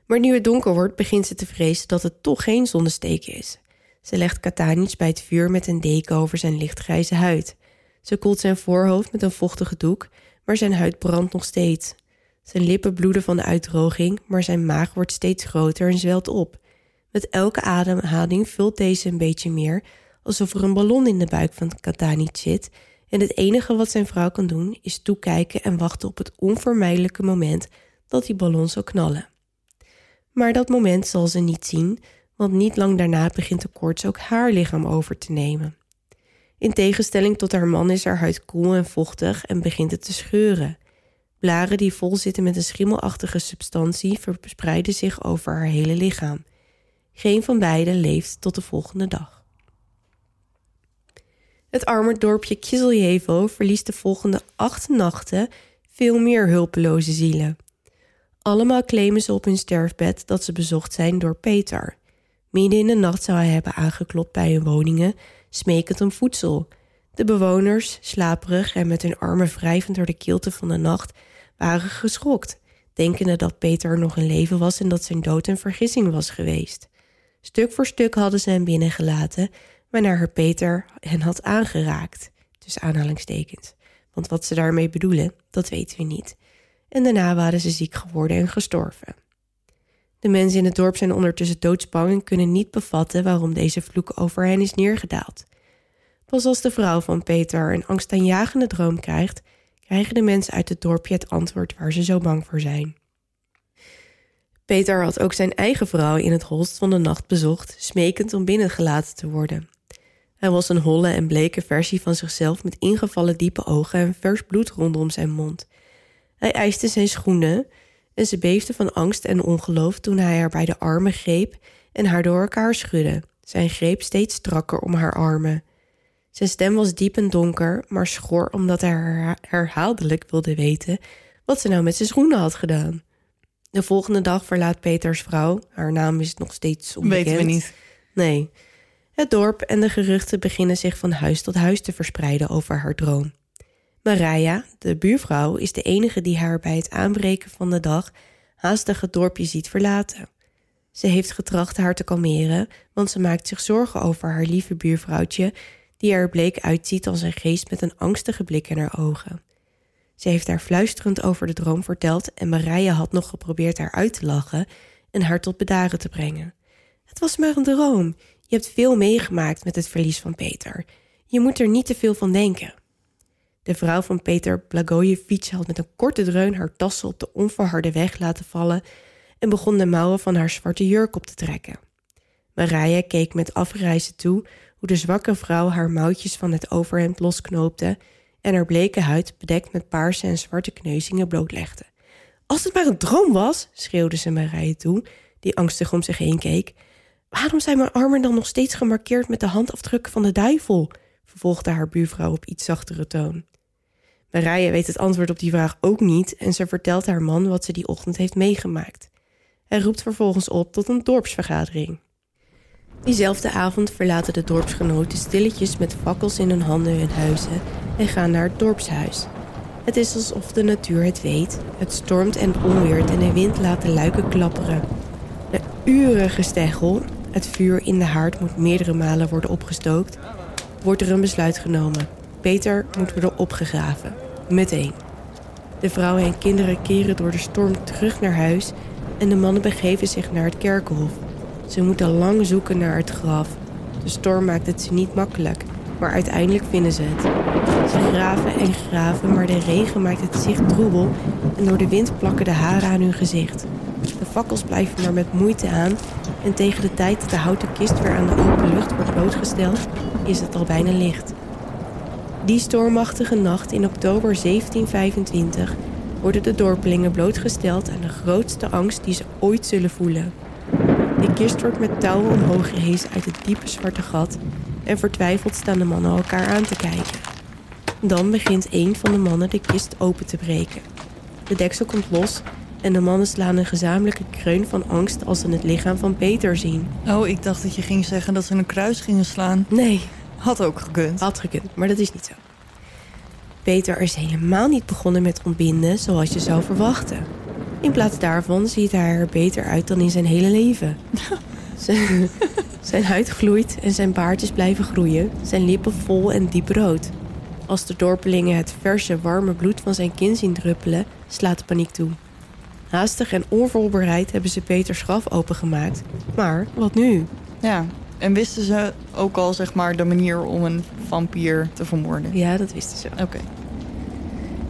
Maar nu het donker wordt, begint ze te vrezen dat het toch geen zonnesteek is. Ze legt Katanic bij het vuur met een deken over zijn lichtgrijze huid. Ze koelt zijn voorhoofd met een vochtige doek, maar zijn huid brandt nog steeds. Zijn lippen bloeden van de uitdroging, maar zijn maag wordt steeds groter en zwelt op. Met elke ademhaling vult deze een beetje meer, alsof er een ballon in de buik van Katanic zit en het enige wat zijn vrouw kan doen is toekijken en wachten op het onvermijdelijke moment dat die ballon zal knallen. Maar dat moment zal ze niet zien, want niet lang daarna begint de koorts ook haar lichaam over te nemen. In tegenstelling tot haar man is haar huid koel en vochtig en begint het te scheuren. Blaren die vol zitten met een schimmelachtige substantie verspreiden zich over haar hele lichaam. Geen van beiden leeft tot de volgende dag. Het arme dorpje Kiseljevo verliest de volgende acht nachten veel meer hulpeloze zielen. Allemaal claimen ze op hun sterfbed dat ze bezocht zijn door Peter. Midden in de nacht zou hij hebben aangeklopt bij hun woningen, smekend om voedsel. De bewoners, slaperig en met hun armen wrijvend door de kilte van de nacht, waren geschokt, denkende dat Peter nog in leven was en dat zijn dood een vergissing was geweest. Stuk voor stuk hadden ze hem binnengelaten, waarna haar Peter hen had aangeraakt. Tussen aanhalingstekens. Want wat ze daarmee bedoelen, dat weten we niet. En daarna waren ze ziek geworden en gestorven. De mensen in het dorp zijn ondertussen doodsbang en kunnen niet bevatten waarom deze vloek over hen is neergedaald. Pas als de vrouw van Peter een angstaanjagende droom krijgt, krijgen de mensen uit het dorpje het antwoord waar ze zo bang voor zijn. Peter had ook zijn eigen vrouw in het holst van de nacht bezocht, smekend om binnengelaten te worden. Hij was een holle en bleke versie van zichzelf met ingevallen diepe ogen en vers bloed rondom zijn mond. Hij eiste zijn schoenen en ze beefde van angst en ongeloof toen hij haar bij de armen greep en haar door elkaar schudde. Zijn greep steeds strakker om haar armen. Zijn stem was diep en donker, maar schor omdat hij herha- herhaaldelijk wilde weten wat ze nou met zijn schoenen had gedaan. De volgende dag verlaat Peters vrouw, haar naam is nog steeds onbekend. Weten we niet. Nee. Het dorp en de geruchten beginnen zich van huis tot huis te verspreiden over haar droom. Marija, de buurvrouw, is de enige die haar bij het aanbreken van de dag haastig het dorpje ziet verlaten. Ze heeft getracht haar te kalmeren, want ze maakt zich zorgen over haar lieve buurvrouwtje, die er bleek uitziet als een geest met een angstige blik in haar ogen. Ze heeft haar fluisterend over de droom verteld en Marija had nog geprobeerd haar uit te lachen en haar tot bedaren te brengen. Het was maar een droom. Je hebt veel meegemaakt met het verlies van Peter. Je moet er niet te veel van denken. De vrouw van Peter Blagojevich had met een korte dreun haar tassen op de onverharde weg laten vallen en begon de mouwen van haar zwarte jurk op te trekken. Marije keek met afreizen toe hoe de zwakke vrouw haar mouwtjes van het overhemd losknoopte en haar bleke huid bedekt met paarse en zwarte kneuzingen blootlegde. Als het maar een droom was, schreeuwde ze Marije toe, die angstig om zich heen keek. Waarom zijn mijn armen dan nog steeds gemarkeerd met de handafdrukken van de duivel? vervolgde haar buurvrouw op iets zachtere toon. Marije weet het antwoord op die vraag ook niet en ze vertelt haar man wat ze die ochtend heeft meegemaakt. Hij roept vervolgens op tot een dorpsvergadering. Diezelfde avond verlaten de dorpsgenoten stilletjes met fakkels in hun handen hun huizen en gaan naar het dorpshuis. Het is alsof de natuur het weet. Het stormt en onweert en de wind laat de luiken klapperen. Na uren gesteggel, het vuur in de haard moet meerdere malen worden opgestookt, wordt er een besluit genomen. Peter moet worden opgegraven. Meteen. De vrouwen en kinderen keren door de storm terug naar huis en de mannen begeven zich naar het kerkhof. Ze moeten lang zoeken naar het graf. De storm maakt het ze niet makkelijk, maar uiteindelijk vinden ze het. Ze graven en graven, maar de regen maakt het zicht troebel en door de wind plakken de haren aan hun gezicht. De fakkels blijven maar met moeite aan en tegen de tijd dat de houten kist weer aan de open lucht wordt blootgesteld, is het al bijna licht. Die stormachtige nacht in oktober 1725 worden de dorpelingen blootgesteld aan de grootste angst die ze ooit zullen voelen. De kist wordt met touwen omhoog gehezen uit het diepe zwarte gat en vertwijfeld staan de mannen elkaar aan te kijken. Dan begint een van de mannen de kist open te breken. De deksel komt los en de mannen slaan een gezamenlijke kreun van angst als ze het lichaam van Peter zien. Oh, ik dacht dat je ging zeggen dat ze een kruis gingen slaan. Nee, Had ook gekund. had gekund, maar dat is niet zo. Peter is helemaal niet begonnen met ontbinden zoals je zou verwachten. In plaats daarvan ziet hij er beter uit dan in zijn hele leven. zijn, huid gloeit en zijn baardjes blijven groeien, zijn lippen vol en diep rood. Als de dorpelingen het verse, warme bloed van zijn kin zien druppelen, slaat de paniek toe. Haastig en onvoorbereid hebben ze Peters graf opengemaakt. Maar wat nu? Ja. En wisten ze ook al, zeg maar, de manier om een vampier te vermoorden? Ja, dat wisten ze. Oké.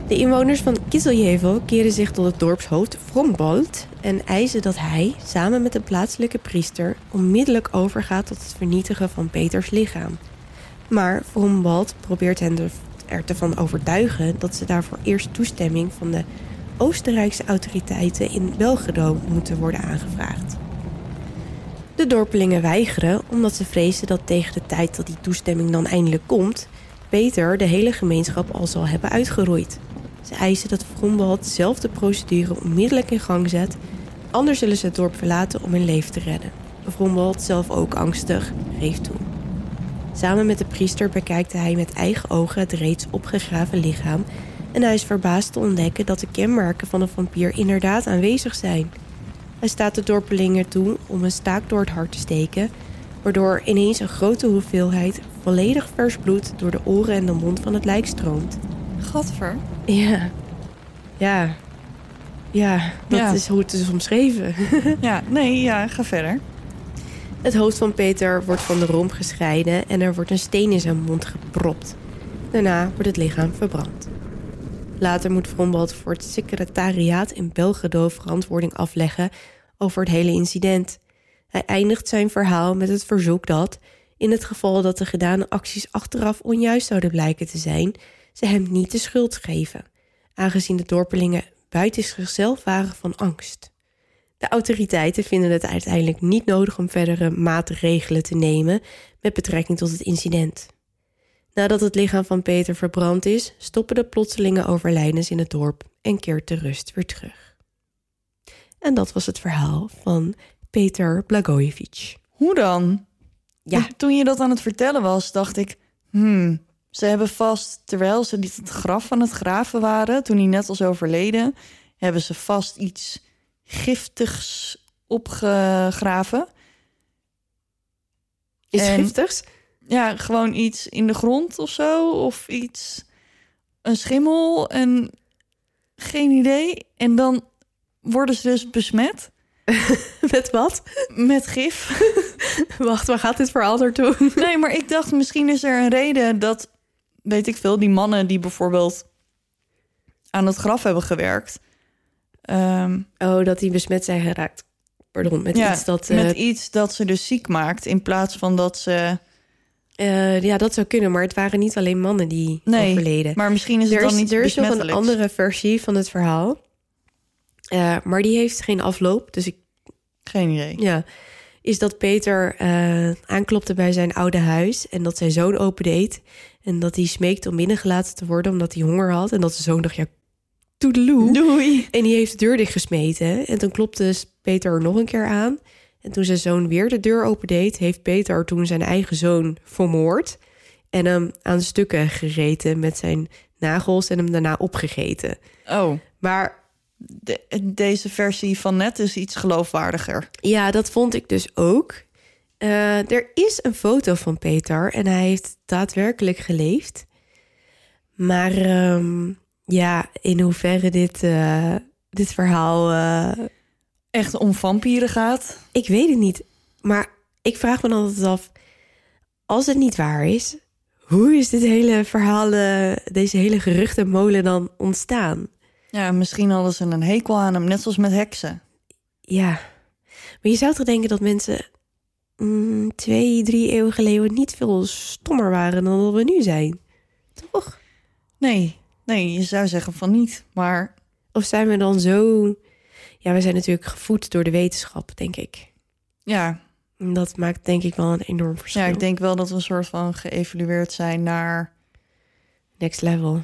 De inwoners van Kiseljevo keren zich tot het dorpshoofd Vrombold en eisen dat hij, samen met de plaatselijke priester, onmiddellijk overgaat tot het vernietigen van Peters lichaam. Maar Vrombold probeert hen er te van overtuigen dat ze daarvoor eerst toestemming van de Oostenrijkse autoriteiten in Belgrado moeten worden aangevraagd. De dorpelingen weigeren omdat ze vrezen dat tegen de tijd dat die toestemming dan eindelijk komt, Peter de hele gemeenschap al zal hebben uitgeroeid. Ze eisen dat Vrombald zelf de procedure onmiddellijk in gang zet, anders zullen ze het dorp verlaten om hun leven te redden. Vrombald, zelf ook angstig, geeft toe. Samen met de priester bekijkt hij met eigen ogen het reeds opgegraven lichaam en hij is verbaasd te ontdekken dat de kenmerken van een vampier inderdaad aanwezig zijn. Hij staat de dorpelingen toe om een staak door het hart te steken, waardoor ineens een grote hoeveelheid volledig vers bloed door de oren en de mond van het lijk stroomt. Gadver. Ja. Ja. Ja, dat Ja. is hoe het is omschreven. Ja, nee, ja, ga verder. Het hoofd van Peter wordt van de romp gescheiden en er wordt een steen in zijn mond gepropt. Daarna wordt het lichaam verbrand. Later moet Vrombald voor het secretariaat in Belgrado verantwoording afleggen over het hele incident. Hij eindigt zijn verhaal met het verzoek dat, in het geval dat de gedane acties achteraf onjuist zouden blijken te zijn, ze hem niet de schuld geven, aangezien de dorpelingen buiten zichzelf waren van angst. De autoriteiten vinden het uiteindelijk niet nodig om verdere maatregelen te nemen met betrekking tot het incident. Nadat het lichaam van Peter verbrand is, stoppen de plotselinge overlijdens in het dorp en keert de rust weer terug. En dat was het verhaal van Peter Blagojevich. Hoe dan? Ja, Toen je dat aan het vertellen was, dacht ik... Hmm, ze hebben vast, terwijl ze dit het graf aan het graven waren... toen hij net was overleden... hebben ze vast iets giftigs opgegraven. iets en- giftigs. Ja, gewoon iets in de grond of zo. Of iets, een schimmel en geen idee. En dan worden ze dus besmet. Met wat? met gif. Wacht, waar gaat dit verhaal naartoe? Nee, maar ik dacht misschien is er een reden dat, weet ik veel, die mannen die bijvoorbeeld aan het graf hebben gewerkt. ehm, Oh, dat die besmet zijn geraakt. Pardon, met ja, iets dat... eh, met iets dat ze dus ziek maakt in plaats van dat ze. Eh, ja, dat zou kunnen, maar het waren niet alleen mannen die Nee, overleden. Maar misschien is het er dan is, niet er is nog een andere versie van het verhaal. Eh, maar die heeft geen afloop. Dus ik, Geen idee. ja, is dat Peter eh, aanklopte bij zijn oude huis en dat zijn zoon opendeed. En dat hij smeekte om binnengelaten te worden omdat hij honger had. En dat zijn zoon dacht, ja, toedeloe. Doei. En die heeft de deur dichtgesmeten. En toen klopte Peter er nog een keer aan. En toen zijn zoon weer de deur opendeed, heeft Peter toen zijn eigen zoon vermoord. En hem aan stukken gegeten met zijn nagels en hem daarna opgegeten. Oh, Maar de- deze versie van net is iets geloofwaardiger. ja, dat vond ik dus ook. Eh, er is een foto van Peter en hij heeft daadwerkelijk geleefd. Maar ehm, ja, in hoeverre dit, eh, dit verhaal eh, Echt om vampieren gaat. Ik weet het niet. Maar ik vraag me dan altijd af... als het niet waar is... hoe is dit hele verhaal... eh, deze hele geruchtenmolen dan ontstaan? Ja, misschien hadden ze een hekel aan hem, net zoals met heksen. Ja. Maar je zou toch denken dat mensen... mm, twee, drie eeuwen geleden... niet veel stommer waren dan dat we nu zijn? Toch? Nee, nee, je zou zeggen van niet. Maar Of zijn we dan zo... Ja, we zijn natuurlijk gevoed door de wetenschap, denk ik. ja, En dat maakt denk ik wel een enorm verschil. ja, ik denk wel dat we een soort van geëvalueerd zijn naar... Next level.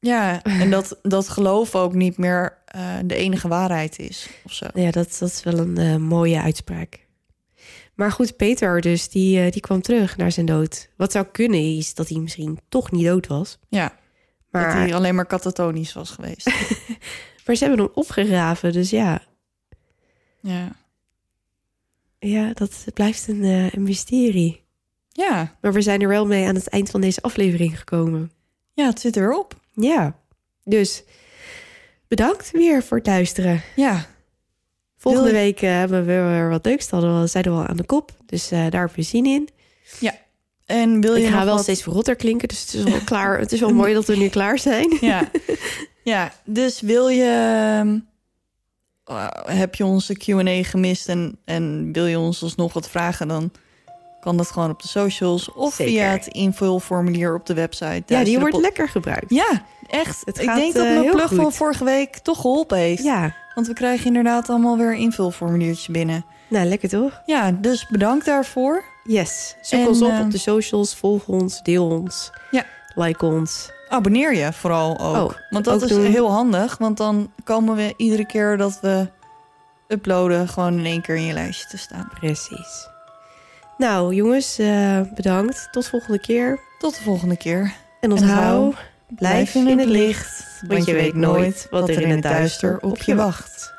Ja, en dat, dat geloof ook niet meer eh, de enige waarheid is. Of zo. Ja, dat, dat is wel een eh, mooie uitspraak. Maar goed, Peter dus, die, eh, die kwam terug naar zijn dood. Wat zou kunnen is dat hij misschien toch niet dood was. Ja, dat Maar, hij alleen maar katatonisch was geweest. maar ze hebben hem opgegraven, dus ja. ja. Ja, dat blijft een, eh, een mysterie. Ja. Maar we zijn er wel mee aan het eind van deze aflevering gekomen. ja, het zit erop. Ja, dus bedankt weer voor het luisteren. Ja, Volgende Wil je- week eh, hebben we weer wat leuks. Dat hadden we, zeiden we al aan de kop. Dus eh, daar hebben we zin in. en wil je Ik ga wel wat- steeds verrotter klinken, dus het is wel klaar. Het is wel mooi dat we nu klaar zijn. Ja. ja, dus wil je... eh, heb je onze Q&A gemist en, en wil je ons alsnog wat vragen... dan kan dat gewoon op de socials of Zeker. via het invulformulier op de website. Ja, die wordt lekker gebruikt. Ja, echt. Het ik denk dat eh, mijn plug van goed. vorige week toch geholpen heeft. Ja, Want we krijgen inderdaad allemaal weer een invulformuliertje binnen. nou lekker toch? Ja, dus bedankt daarvoor. Yes. Zoek En, ons op eh, op de socials, volg ons, deel ons, Ja. like ons. Abonneer je vooral ook. Oh, want dat ook is doen. heel handig. Want dan komen we iedere keer dat we uploaden... gewoon in één keer in je lijstje te staan. Precies. Nou jongens, eh, bedankt. Tot volgende keer. Tot de volgende keer. En En onthoud, blijf in het licht, want je weet nooit wat er in het duister op je wacht.